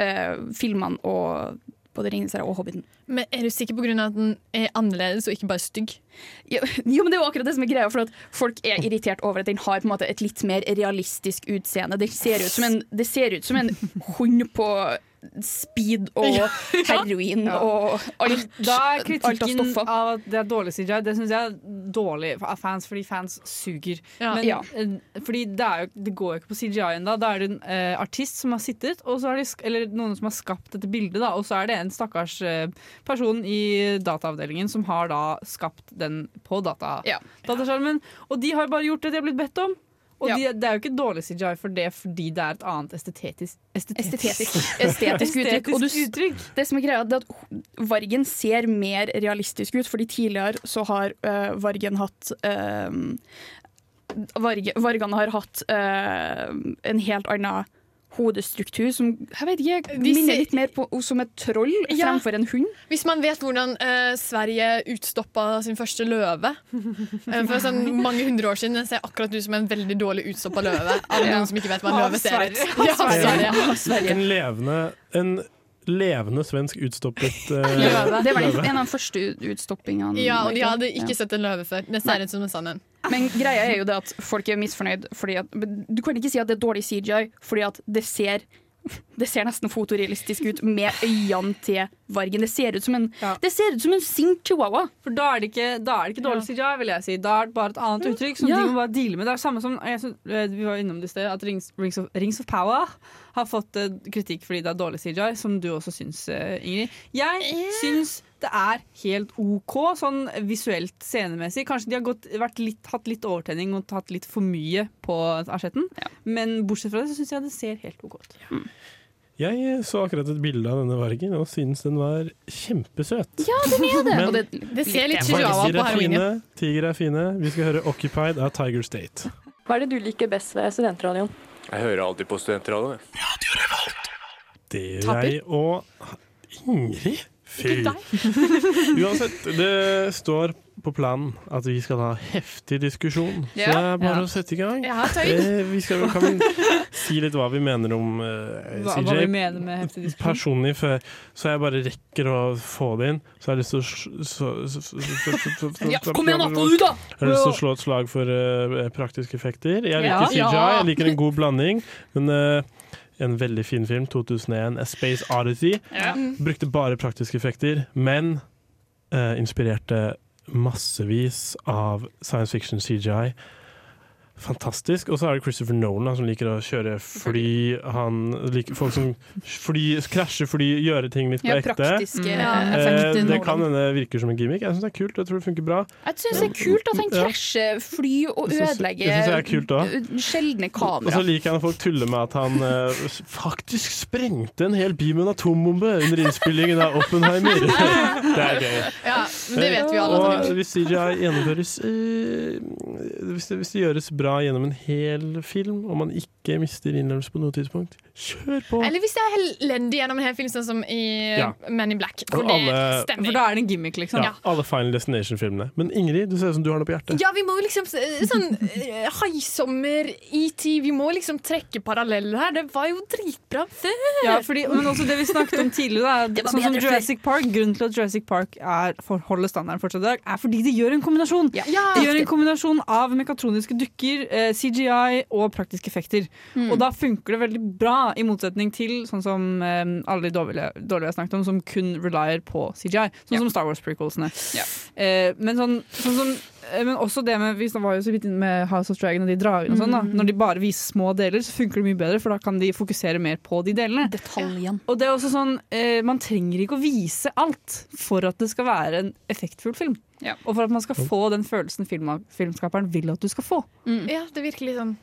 eh, filmene og både Ringenes herre og Hobbiten. Men Er du sikker på grunn av at den er annerledes og ikke bare stygg? Jo, jo, men det er jo akkurat det som er greia, for folk er irritert over at den har på en måte et litt mer realistisk utseende. Det ser ut som en, det ser ut som en hund på speed og Ja. heroin Ja. og alt, Da er alt av kritikken av at det er dårlig CGI, det syns jeg er dårlig av fans, fordi fans suger. Ja. Men, Ja. eh, fordi det, er jo, det går jo ikke på CGI-en Da er det en uh, artist som har sittet, og så har de, eller noen som har skapt dette bildet, da, og så er det en stakkars uh, person i dataavdelingen som har da skapt den på data, dataskjermen. Og de har bare gjort det de har blitt bedt om. Og Ja. de, det er jo ikke dårlig CGI for det fordi det er et annet estetisk Estetisk, estetisk uttrykk. Og du, uttrykk. det som er greia, er at Vargen ser mer realistisk ut, fordi tidligere så har øh, Vargen hatt øh, varge, Vargene har hatt øh, en helt annen hodestruktur som jeg vet ikke, minner ser- litt mer på, som et troll Ja. fremfor en hund. Hvis man vet hvordan uh, Sverige utstoppa sin første løve uh, for sånn mange hundre år siden, den ser akkurat ut som en veldig dårlig utstoppa løve. Av Ja. noen som ikke vet hva en løve ser ut. Sverige. Ja, Sverige. En levende, en levende svensk utstoppet uh, Løve. Det var løve. en av de første utstoppingene. Ja, og de hadde ikke Ja. sett en løve før. Det ser ut som en sann en. Men greia er jo det at folk er misfornøyd fordi at Du kan ikke si at det er dårlig CGI, fordi at det ser det ser nesten fotorealistisk ut med øynene til Vargen. Det ser ut som en, det ser ut som en sint chihuahua. For da er det ikke, er det ikke dårlig CGI, vil jeg si. Da er det bare et annet uttrykk som Ja. de må bare deale med. Det er samme som synes, eh, Vi var innom det i sted, at Rings, Rings, of, Rings of Power har fått eh, kritikk fordi det er dårlig CGI, som du også syns, eh, Ingrid. Jeg syns det er helt OK sånn visuelt scenemessig. Kanskje de har gått, litt, hatt litt overtenning og tatt litt for mye på asjetten, men bortsett fra det så syns jeg det ser helt OK ut. Jeg så akkurat et bilde av denne vargen og synes den var kjempesøt. Ja, den er det! Men- og det, Det ser litt chihuahua på her fine, heroinen. tiger er fine. Vi skal høre 'Occupied' av Tiger State. Hva er det du liker best ved studentradioen? Jeg hører alltid på studentradioen. Det gjør jeg. Og Ingrid? Fy. Uansett, det står på planen at vi skal ha heftig diskusjon. Så det er bare Ja. å sette i gang. Ja. Eh, vi skal, kan vi si litt hva vi mener om eh, Hva, CJ? hva vi mener med heftig diskusjon. Personlig, før, så jeg bare rekker å få det inn, så har jeg lyst til å Ja, kom igjen da, få det ut da! Jeg har lyst til å slå et slag for eh, praktiske effekter. Jeg liker Ja. CGI, jeg liker en god blanding, men eh, en veldig fin film, 2001, A Space Odyssey. Ja. Brukte bare praktiske effekter, men eh, inspirerte massevis av science fiction CGI. Fantastisk. Og så er det Christopher Nolan da, som liker å kjøre fly. Han liker folk som fly, krasjer fly, gjøre ting litt på Ja, ekte. praktiske Eh, det kan hende virker som en gimmick. Jeg syns det er kult. Jeg tror det funker bra. Jeg syns det er kult at han krasjer fly og Jeg synes- ødelegger jeg synes er kult også. sjeldne Og så liker jeg når folk tuller med at han eh, faktisk sprengte en hel by med en atombombe under innspillingen av Oppenheimer. det er gøy. Ja, men det vet vi alle Og hvis CGI gjennomføres eh, hvis, det, hvis det gjøres bra gjennom en hel film, og man ikke mister innlevelse på noe tidspunkt, kjør på! Eller hvis det er elendig gjennom en hel film, sånn som i Ja. Men in Black. For det alle- stemmer. For da er det en gimmick, liksom. Ja, alle Final Destination-filmene. Men Ingrid, du ser ut som du har noe på hjertet. Ja, vi må liksom s- Sånn eh, Haisommer, ET Vi må liksom trekke paralleller her. Det var jo dritbra før! Ja, fordi, men også det vi snakket om tidligere, da, sånn som før. Jurassic Park. Grunnen til at Jurassic Park er, for, holder standarden fortsatt i dag, er fordi de gjør en kombinasjon. Ja. De gjør en kombinasjon av mekatroniske dukker, eh, CGI og praktiske effekter. Mm. Og da funker det veldig bra, i motsetning til sånn som eh, alle de dårlige, dårlige jeg snakket om, som kun relier på CGI. Sånn som Star Wars-prequelsene. Eh, men, sånn, sånn som, eh, men også det med Vi var jo så vidt inne med House of Dragon og de dragene og sånn. da Mm. Når de bare viser små deler, så funker det mye bedre, for da kan de fokusere mer på de delene. Detaljen. Og det er også sånn eh, Man trenger ikke å vise alt for at det skal være en effektfull film. Og for at man skal få den følelsen film, filmskaperen vil at du skal få. Ja, det virker litt sånn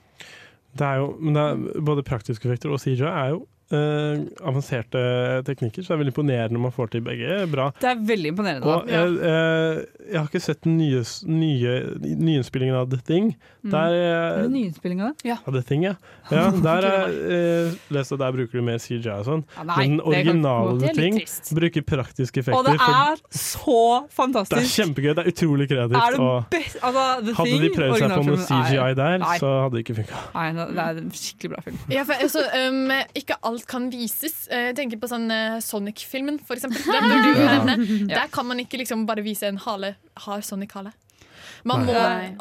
Det er jo, men det er, både praktiske effekter og CJ er jo eh, avanserte teknikker, så det er veldig imponerende når man får til begge bra. Det er veldig imponerende. Og da. jeg, uh, jeg har ikke sett den nye, nye, nyinnspillingen av The Thing. Mm. Der, Er eh, det nyinnspilling av av The Thing, ja. ja der er, uh, eh, lest at der bruker du mer CGI og sånn. Ja, Men den originale er The Thing bruker praktiske effekter. Og det for er så det er kjempegøy. Det er utrolig kreativt. Er det og altså, The hadde Thing, de prøvd seg på noe CGI der, nei. så hadde det ikke funka. Nei, det er en skikkelig bra film. Ja, for, altså, um, ikke alt kan vises. Eh, Jeg tenker på sånn eh, Sonic-filmen, for eksempel. Den. Der kan man ikke liksom bare vise en hale. Har Sonic hale? Man må,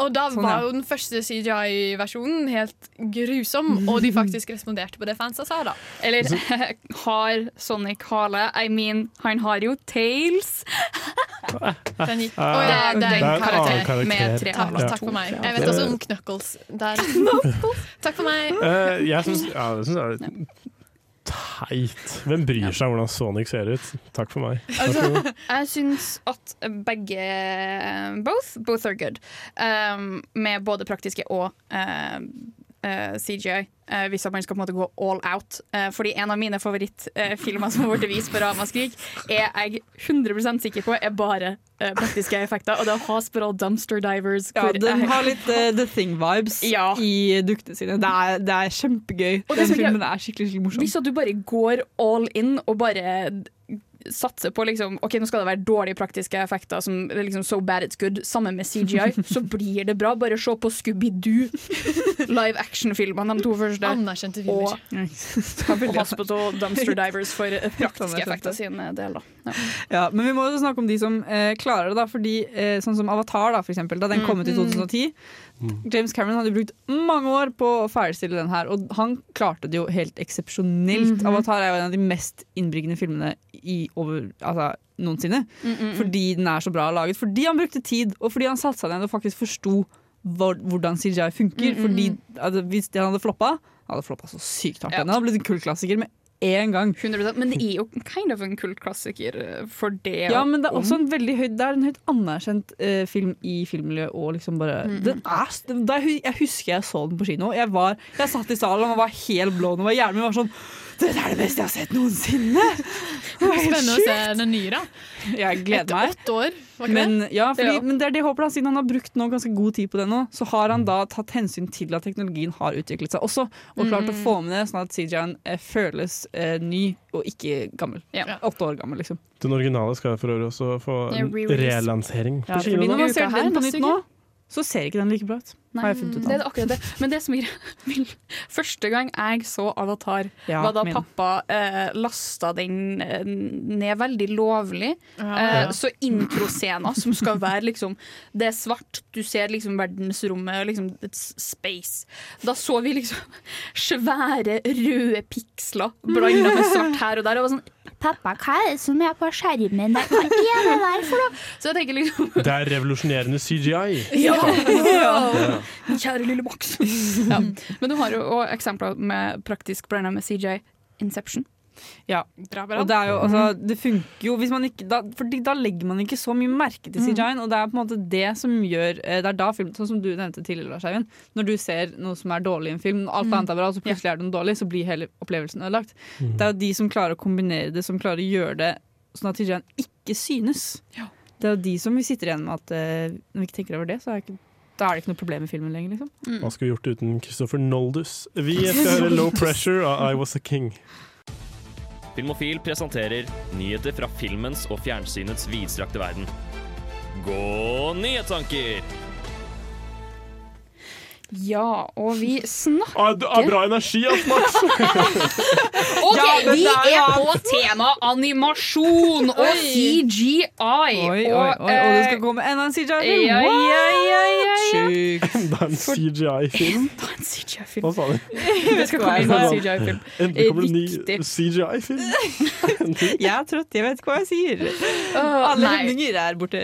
og da Sånn, var jo den første CGI-versjonen helt grusom, og de faktisk responderte på det fansa sa, da. Eller har Sonic hale? I mean, han har jo tails. Den gikk. Ah. Ja, Det er en karakter med tre Takk, haler. takk for meg. Jeg vet også om Knuckles. Der. Takk for meg. Eh, jeg syns teit. Hvem bryr seg om hvordan Sonic ser ut? Takk for meg. Altså. Jeg syns at begge both, both are good. Um, med både praktiske og um, eh, CGI. Uh, hvis man skal på en måte gå all out. Uh, fordi en av mine favorittfilmer som har blitt vist på Ramaskrik, er jeg 100 sikker på er bare eh, praktiske effekter. Og det er Hospital Dumpster Divers. Ja, den har litt eh, The Thing-vibes i duktene sine. Det er, det er kjempegøy. Og det Den filmen er skikkelig, skikkelig morsom. Hvis du bare går all in og bare satser på liksom, Ok, nå skal det være dårlige praktiske effekter, som liksom so bad it's good, sammen med CGI, så blir det bra. Bare se på Scooby-Doo, live action-filmene, de to første. Anerkjente filmer. Og, og Hospital Dumpster Divers for praktiske effekter sin del, da. Ja. Ja, men vi må også snakke om de som eh, klarer det, da. Fordi eh, sånn som Avatar, da, for eksempel, da den Mm. kom ut i 2010. James Cameron hadde brukt mange år på å ferdigstille den her, og han klarte det jo helt eksepsjonelt. Mhm. Avatar er jo en av de mest innbringende filmene i over, altså, noensinne. Mm, mm, mm. Fordi den er så bra laget. Fordi han brukte tid, og fordi han satte seg ned og faktisk forsto hvordan CGI funker. Mm, mm, Fordi mm. altså, Hvis det hadde floppa, han hadde floppa så sykt hardt. Ja. Den hadde blitt en kultklassiker med en gang. 100%, men det er jo kind of en kult klassiker for det. Ja, men det er også en veldig høyt Det er en høyt anerkjent uh, film i filmmiljøet. Og liksom bare Mhm. den er, den, jeg husker jeg så den på kino. Jeg, var, jeg satt i salen og var helt blå. Og hjernen min var sånn Dette er det beste jeg har sett noensinne! Det var helt Spennende å se sjukt. den nye, da. Jeg gleder Etter meg. åtte år, var ikke Men, det? ja, fordi, Ja. men det er det jeg håper da, siden han har brukt nå ganske god tid på det nå, så har han da tatt hensyn til at teknologien har utviklet seg også, og klart å Mm. få med det sånn at CGI-en eh, føles eh, ny og ikke gammel. Åtte år gammel, liksom. Den originale skal for øvrig også få Ja, en re-release. relansering Ja, på fordi kino. når man ser den på nytt nå, så ser ikke den like bra ut. Nei, har jeg funnet ut det er akkurat det. Men det som vil Første gang jeg så Avatar, Ja, var da min. pappa eh, lasta den eh, ned veldig lovlig. Ja. Eh, Ja. Så introscena, som skal være liksom Det er svart, du ser liksom verdensrommet, liksom it's space. Da så vi liksom svære røde piksler blanda med svart her og der. Og var sånn Pappa, hva er det som er på skjermen der? Hva er det der for noe? Så jeg tenker liksom Det er revolusjonerende CGI. Ja! Ja. Kjære lille Max. ja. Men du har jo også eksempler med praktisk blanda med CJ. Inception. Ja, og det er jo, altså, det funker jo hvis man ikke, da, fordi da legger man ikke så mye merke til Mm. CGI-en, og det er på en måte det som gjør eh, Det er da film, sånn som du nevnte tidligere, Lars Eivind, når du ser noe som er dårlig i en film, alt Mm. annet er bra, og så plutselig er det noe dårlig, så blir hele opplevelsen ødelagt. Mm. Det er jo de som klarer å kombinere det, som klarer å gjøre det sånn at CGI-en ikke synes. Det er jo de som vi sitter igjen med at uh, når vi ikke tenker over det, så er det ikke, da er det ikke noe problem i filmen lenger, liksom. Hva skulle vi gjort uten Christopher Noldus? Vi skal høre Low Pressure av I Was A King. Filmofil presenterer nyheter fra filmens og fjernsynets vidstrakte verden. Gå nyhetsanker! Ja, og vi snakker Ah, du har bra energi, ass, Max! OK, Ja, vi er er på tema animasjon og Oi. CGI. Oi, oi, oi, og, og det skal eh, komme enda en CGI-film! Ja, ja, ja, ja, ja. Sjukt. Er en CGI-film. En CGI-film. Hva sa du? Det skal komme enda en CGI-film. Endelig kommer det en ny CGI-film. Jeg er trøtt, jeg vet ikke hva jeg sier. Uh, Alle hemninger er borte.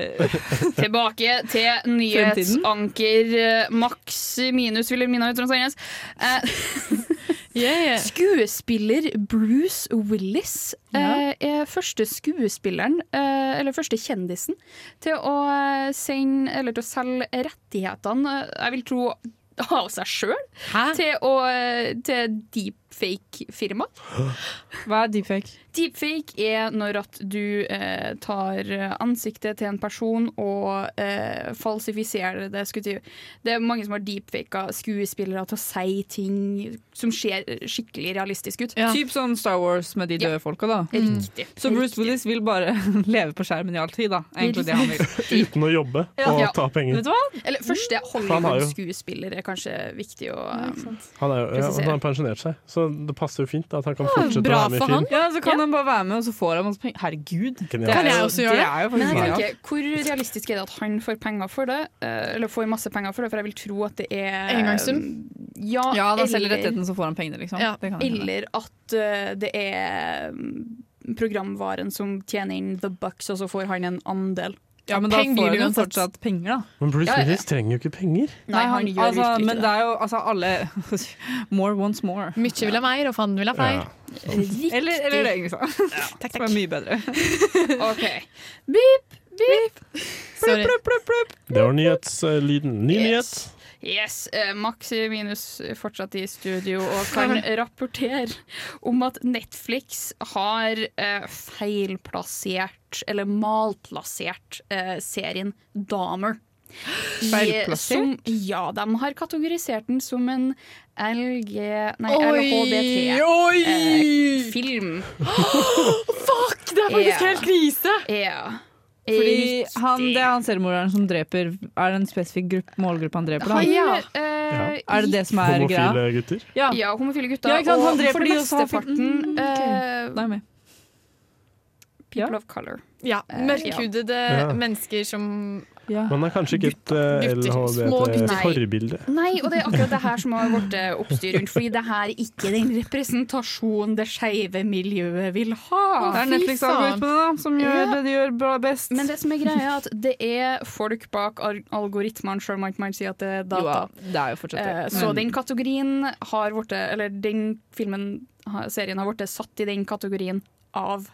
Tilbake til nyhetsanker eh, Max minus Wilhelmina Utronsandnes. Eh, Skuespiller Bruce Willis uh, er første skuespilleren, uh, eller første kjendisen, til å eh, sende, eller til å selge rettighetene, jeg vil tro av seg sjøl, til, til, til deepfake-firma. Hva er deepfake? Deepfake er når at du eh, tar ansiktet til en person og eh, falsifiserer det. Det er mange som har deepfaka skuespillere til å si ting som ser skikkelig realistisk ut. Typ sånn Star Wars med de døde folka, da. Riktig. Så Bruce Willis vil bare leve på skjermen i all tid, da. Egentlig det han vil. Uten å jobbe Ja. og Ja. ta penger. Vet du hva? Eller første det har Hollywood-skuespiller er kanskje viktig å um, Han, er jo, ja, han har pensjonert seg, så det passer jo fint at han kan fortsette å være med i film. Ja, så kan han bare være med, og så får han masse penger. Herregud. Det Kan jeg også gjøre det? det? er jo Men faktisk jeg tenker, hvor realistisk er det at han får penger for det? Eh, Eller får masse penger for det, for jeg vil tro at det er Engangssum? Ja, Ja, da selger eller- rettigheten, så får han pengene, liksom. Ja, Det kan hende. eller at eh, det er mm, programvaren som tjener inn the bucks, og så får han en andel. Ja, men da får han jo fortsatt penger, da. Men Bruce Ja, ja. Willis trenger jo ikke penger. Nei, han gjør altså, virkelig ikke men det. er jo altså alle More wants more. Mykje vil ha mer, og fanden vil ha flere. Eller, eller det, egentlig. Ja. Takk, Som er mye bedre. OK. Beep, beep. Sorry. Det var nyhetslyden. Ny nyhet. Yes, Maxi Minus er fortsatt i studio og kan rapportere om at Netflix har eh, feilplassert, eller malplassert, eh, serien Damer. I- Feilplassert? Som, ja, de har kategorisert den som en LG... Nei! LHBT-film. Fuck! Det er faktisk helt krise! Ja. Fordi han, det er han selvmorderen som dreper Er det en spesifikk målgruppe han dreper? Da? Han, eh, Er det det som er greia? Homofile gutter. Ja. Ja, homofile gutter. Ja, ikke sant, han dreper for de, og mesteparten Mm, okay. eh. People of color. Ja, Eh, Mørkhudede Ja. mennesker som Man er kanskje ikke et eh. LHBT-forbilde. Nei, og det er akkurat det her som har blitt oppstyr rundt. Fordi det her er ikke den representasjonen det skeive miljøet vil ha. Det er Netflix-algoritmene da, som gjør Ja. det de gjør bra best. Men det som er greia, er at det er folk bak al- algoritmene, sjøl om man ikke man sier at det er Jo, data. ja, det er jo fortsatt det. Eh, Så Men- den kategorien har blitt Eller den filmen, serien har blitt satt i den kategorien av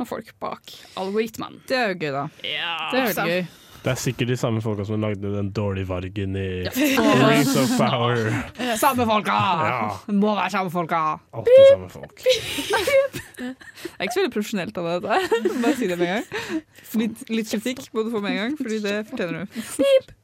noen folk bak algoritmene. Det er jo gøy, da. Ja, Det er gøy. Det er sikkert de samme folka som lagde den dårlige vargen i Ja. Rings of Power. Samme folka! Ja. Må være samme folka! Alltid samme folk. Det er ikke så veldig profesjonelt av deg, dette. Bare si det med en gang. Litt, litt kritikk må du få med en gang, fordi det fortjener du.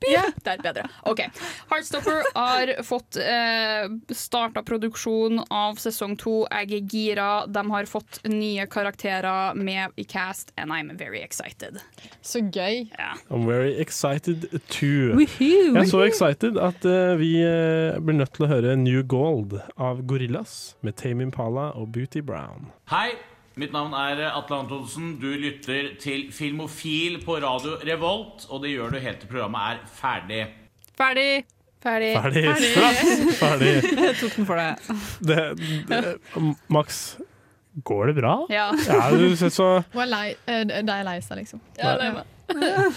Ja, det er bedre. Ok, Heartstopper har fått eh, starta produksjon av sesong to. Jeg er gira. De har fått nye karakterer med i cast, and I'm very excited. Så gøy. I'm very excited too. Woohoo! Jeg er så excited at uh, vi uh, blir nødt til å høre New Gold av Gorillas med Tame Impala og Booty Brown. Hei, mitt navn er Atle Antonsen. Du lytter til Filmofil på radio Revolt, og det gjør du helt til programmet er ferdig. Ferdig! Ferdig. Ferdig. Ferdig. Ferdig. Jeg tok den for deg. Det, det, Max, går det bra? Ja. du ser så Hun er lei, eh, er lei seg, liksom. Ja, er meg.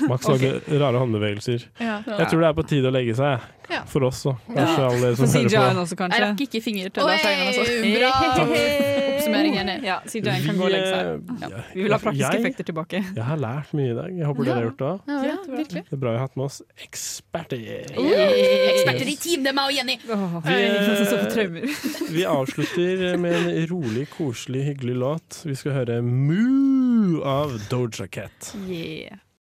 Max lager rare håndbevegelser. Ja. Jeg tror det er på tide å legge seg. Ja. For oss da. kanskje alle dere som For hører på. også, kanskje. Jeg rakk ikke finger til Lars Einar, altså. Bra er. Ja, CGI-en kan gå og legge seg. Vi, Ja. Vi vil ha praktiske jeg- effekter tilbake. Jeg har lært mye i dag. Jeg håper dere har gjort det òg. Ja. Det er bra vi har hatt med oss eksperter. Eksperter i team, det er meg og Jenny. Vi, vi avslutter med en rolig, koselig, hyggelig låt. Vi skal høre Moo av Doja Cat. Yeah.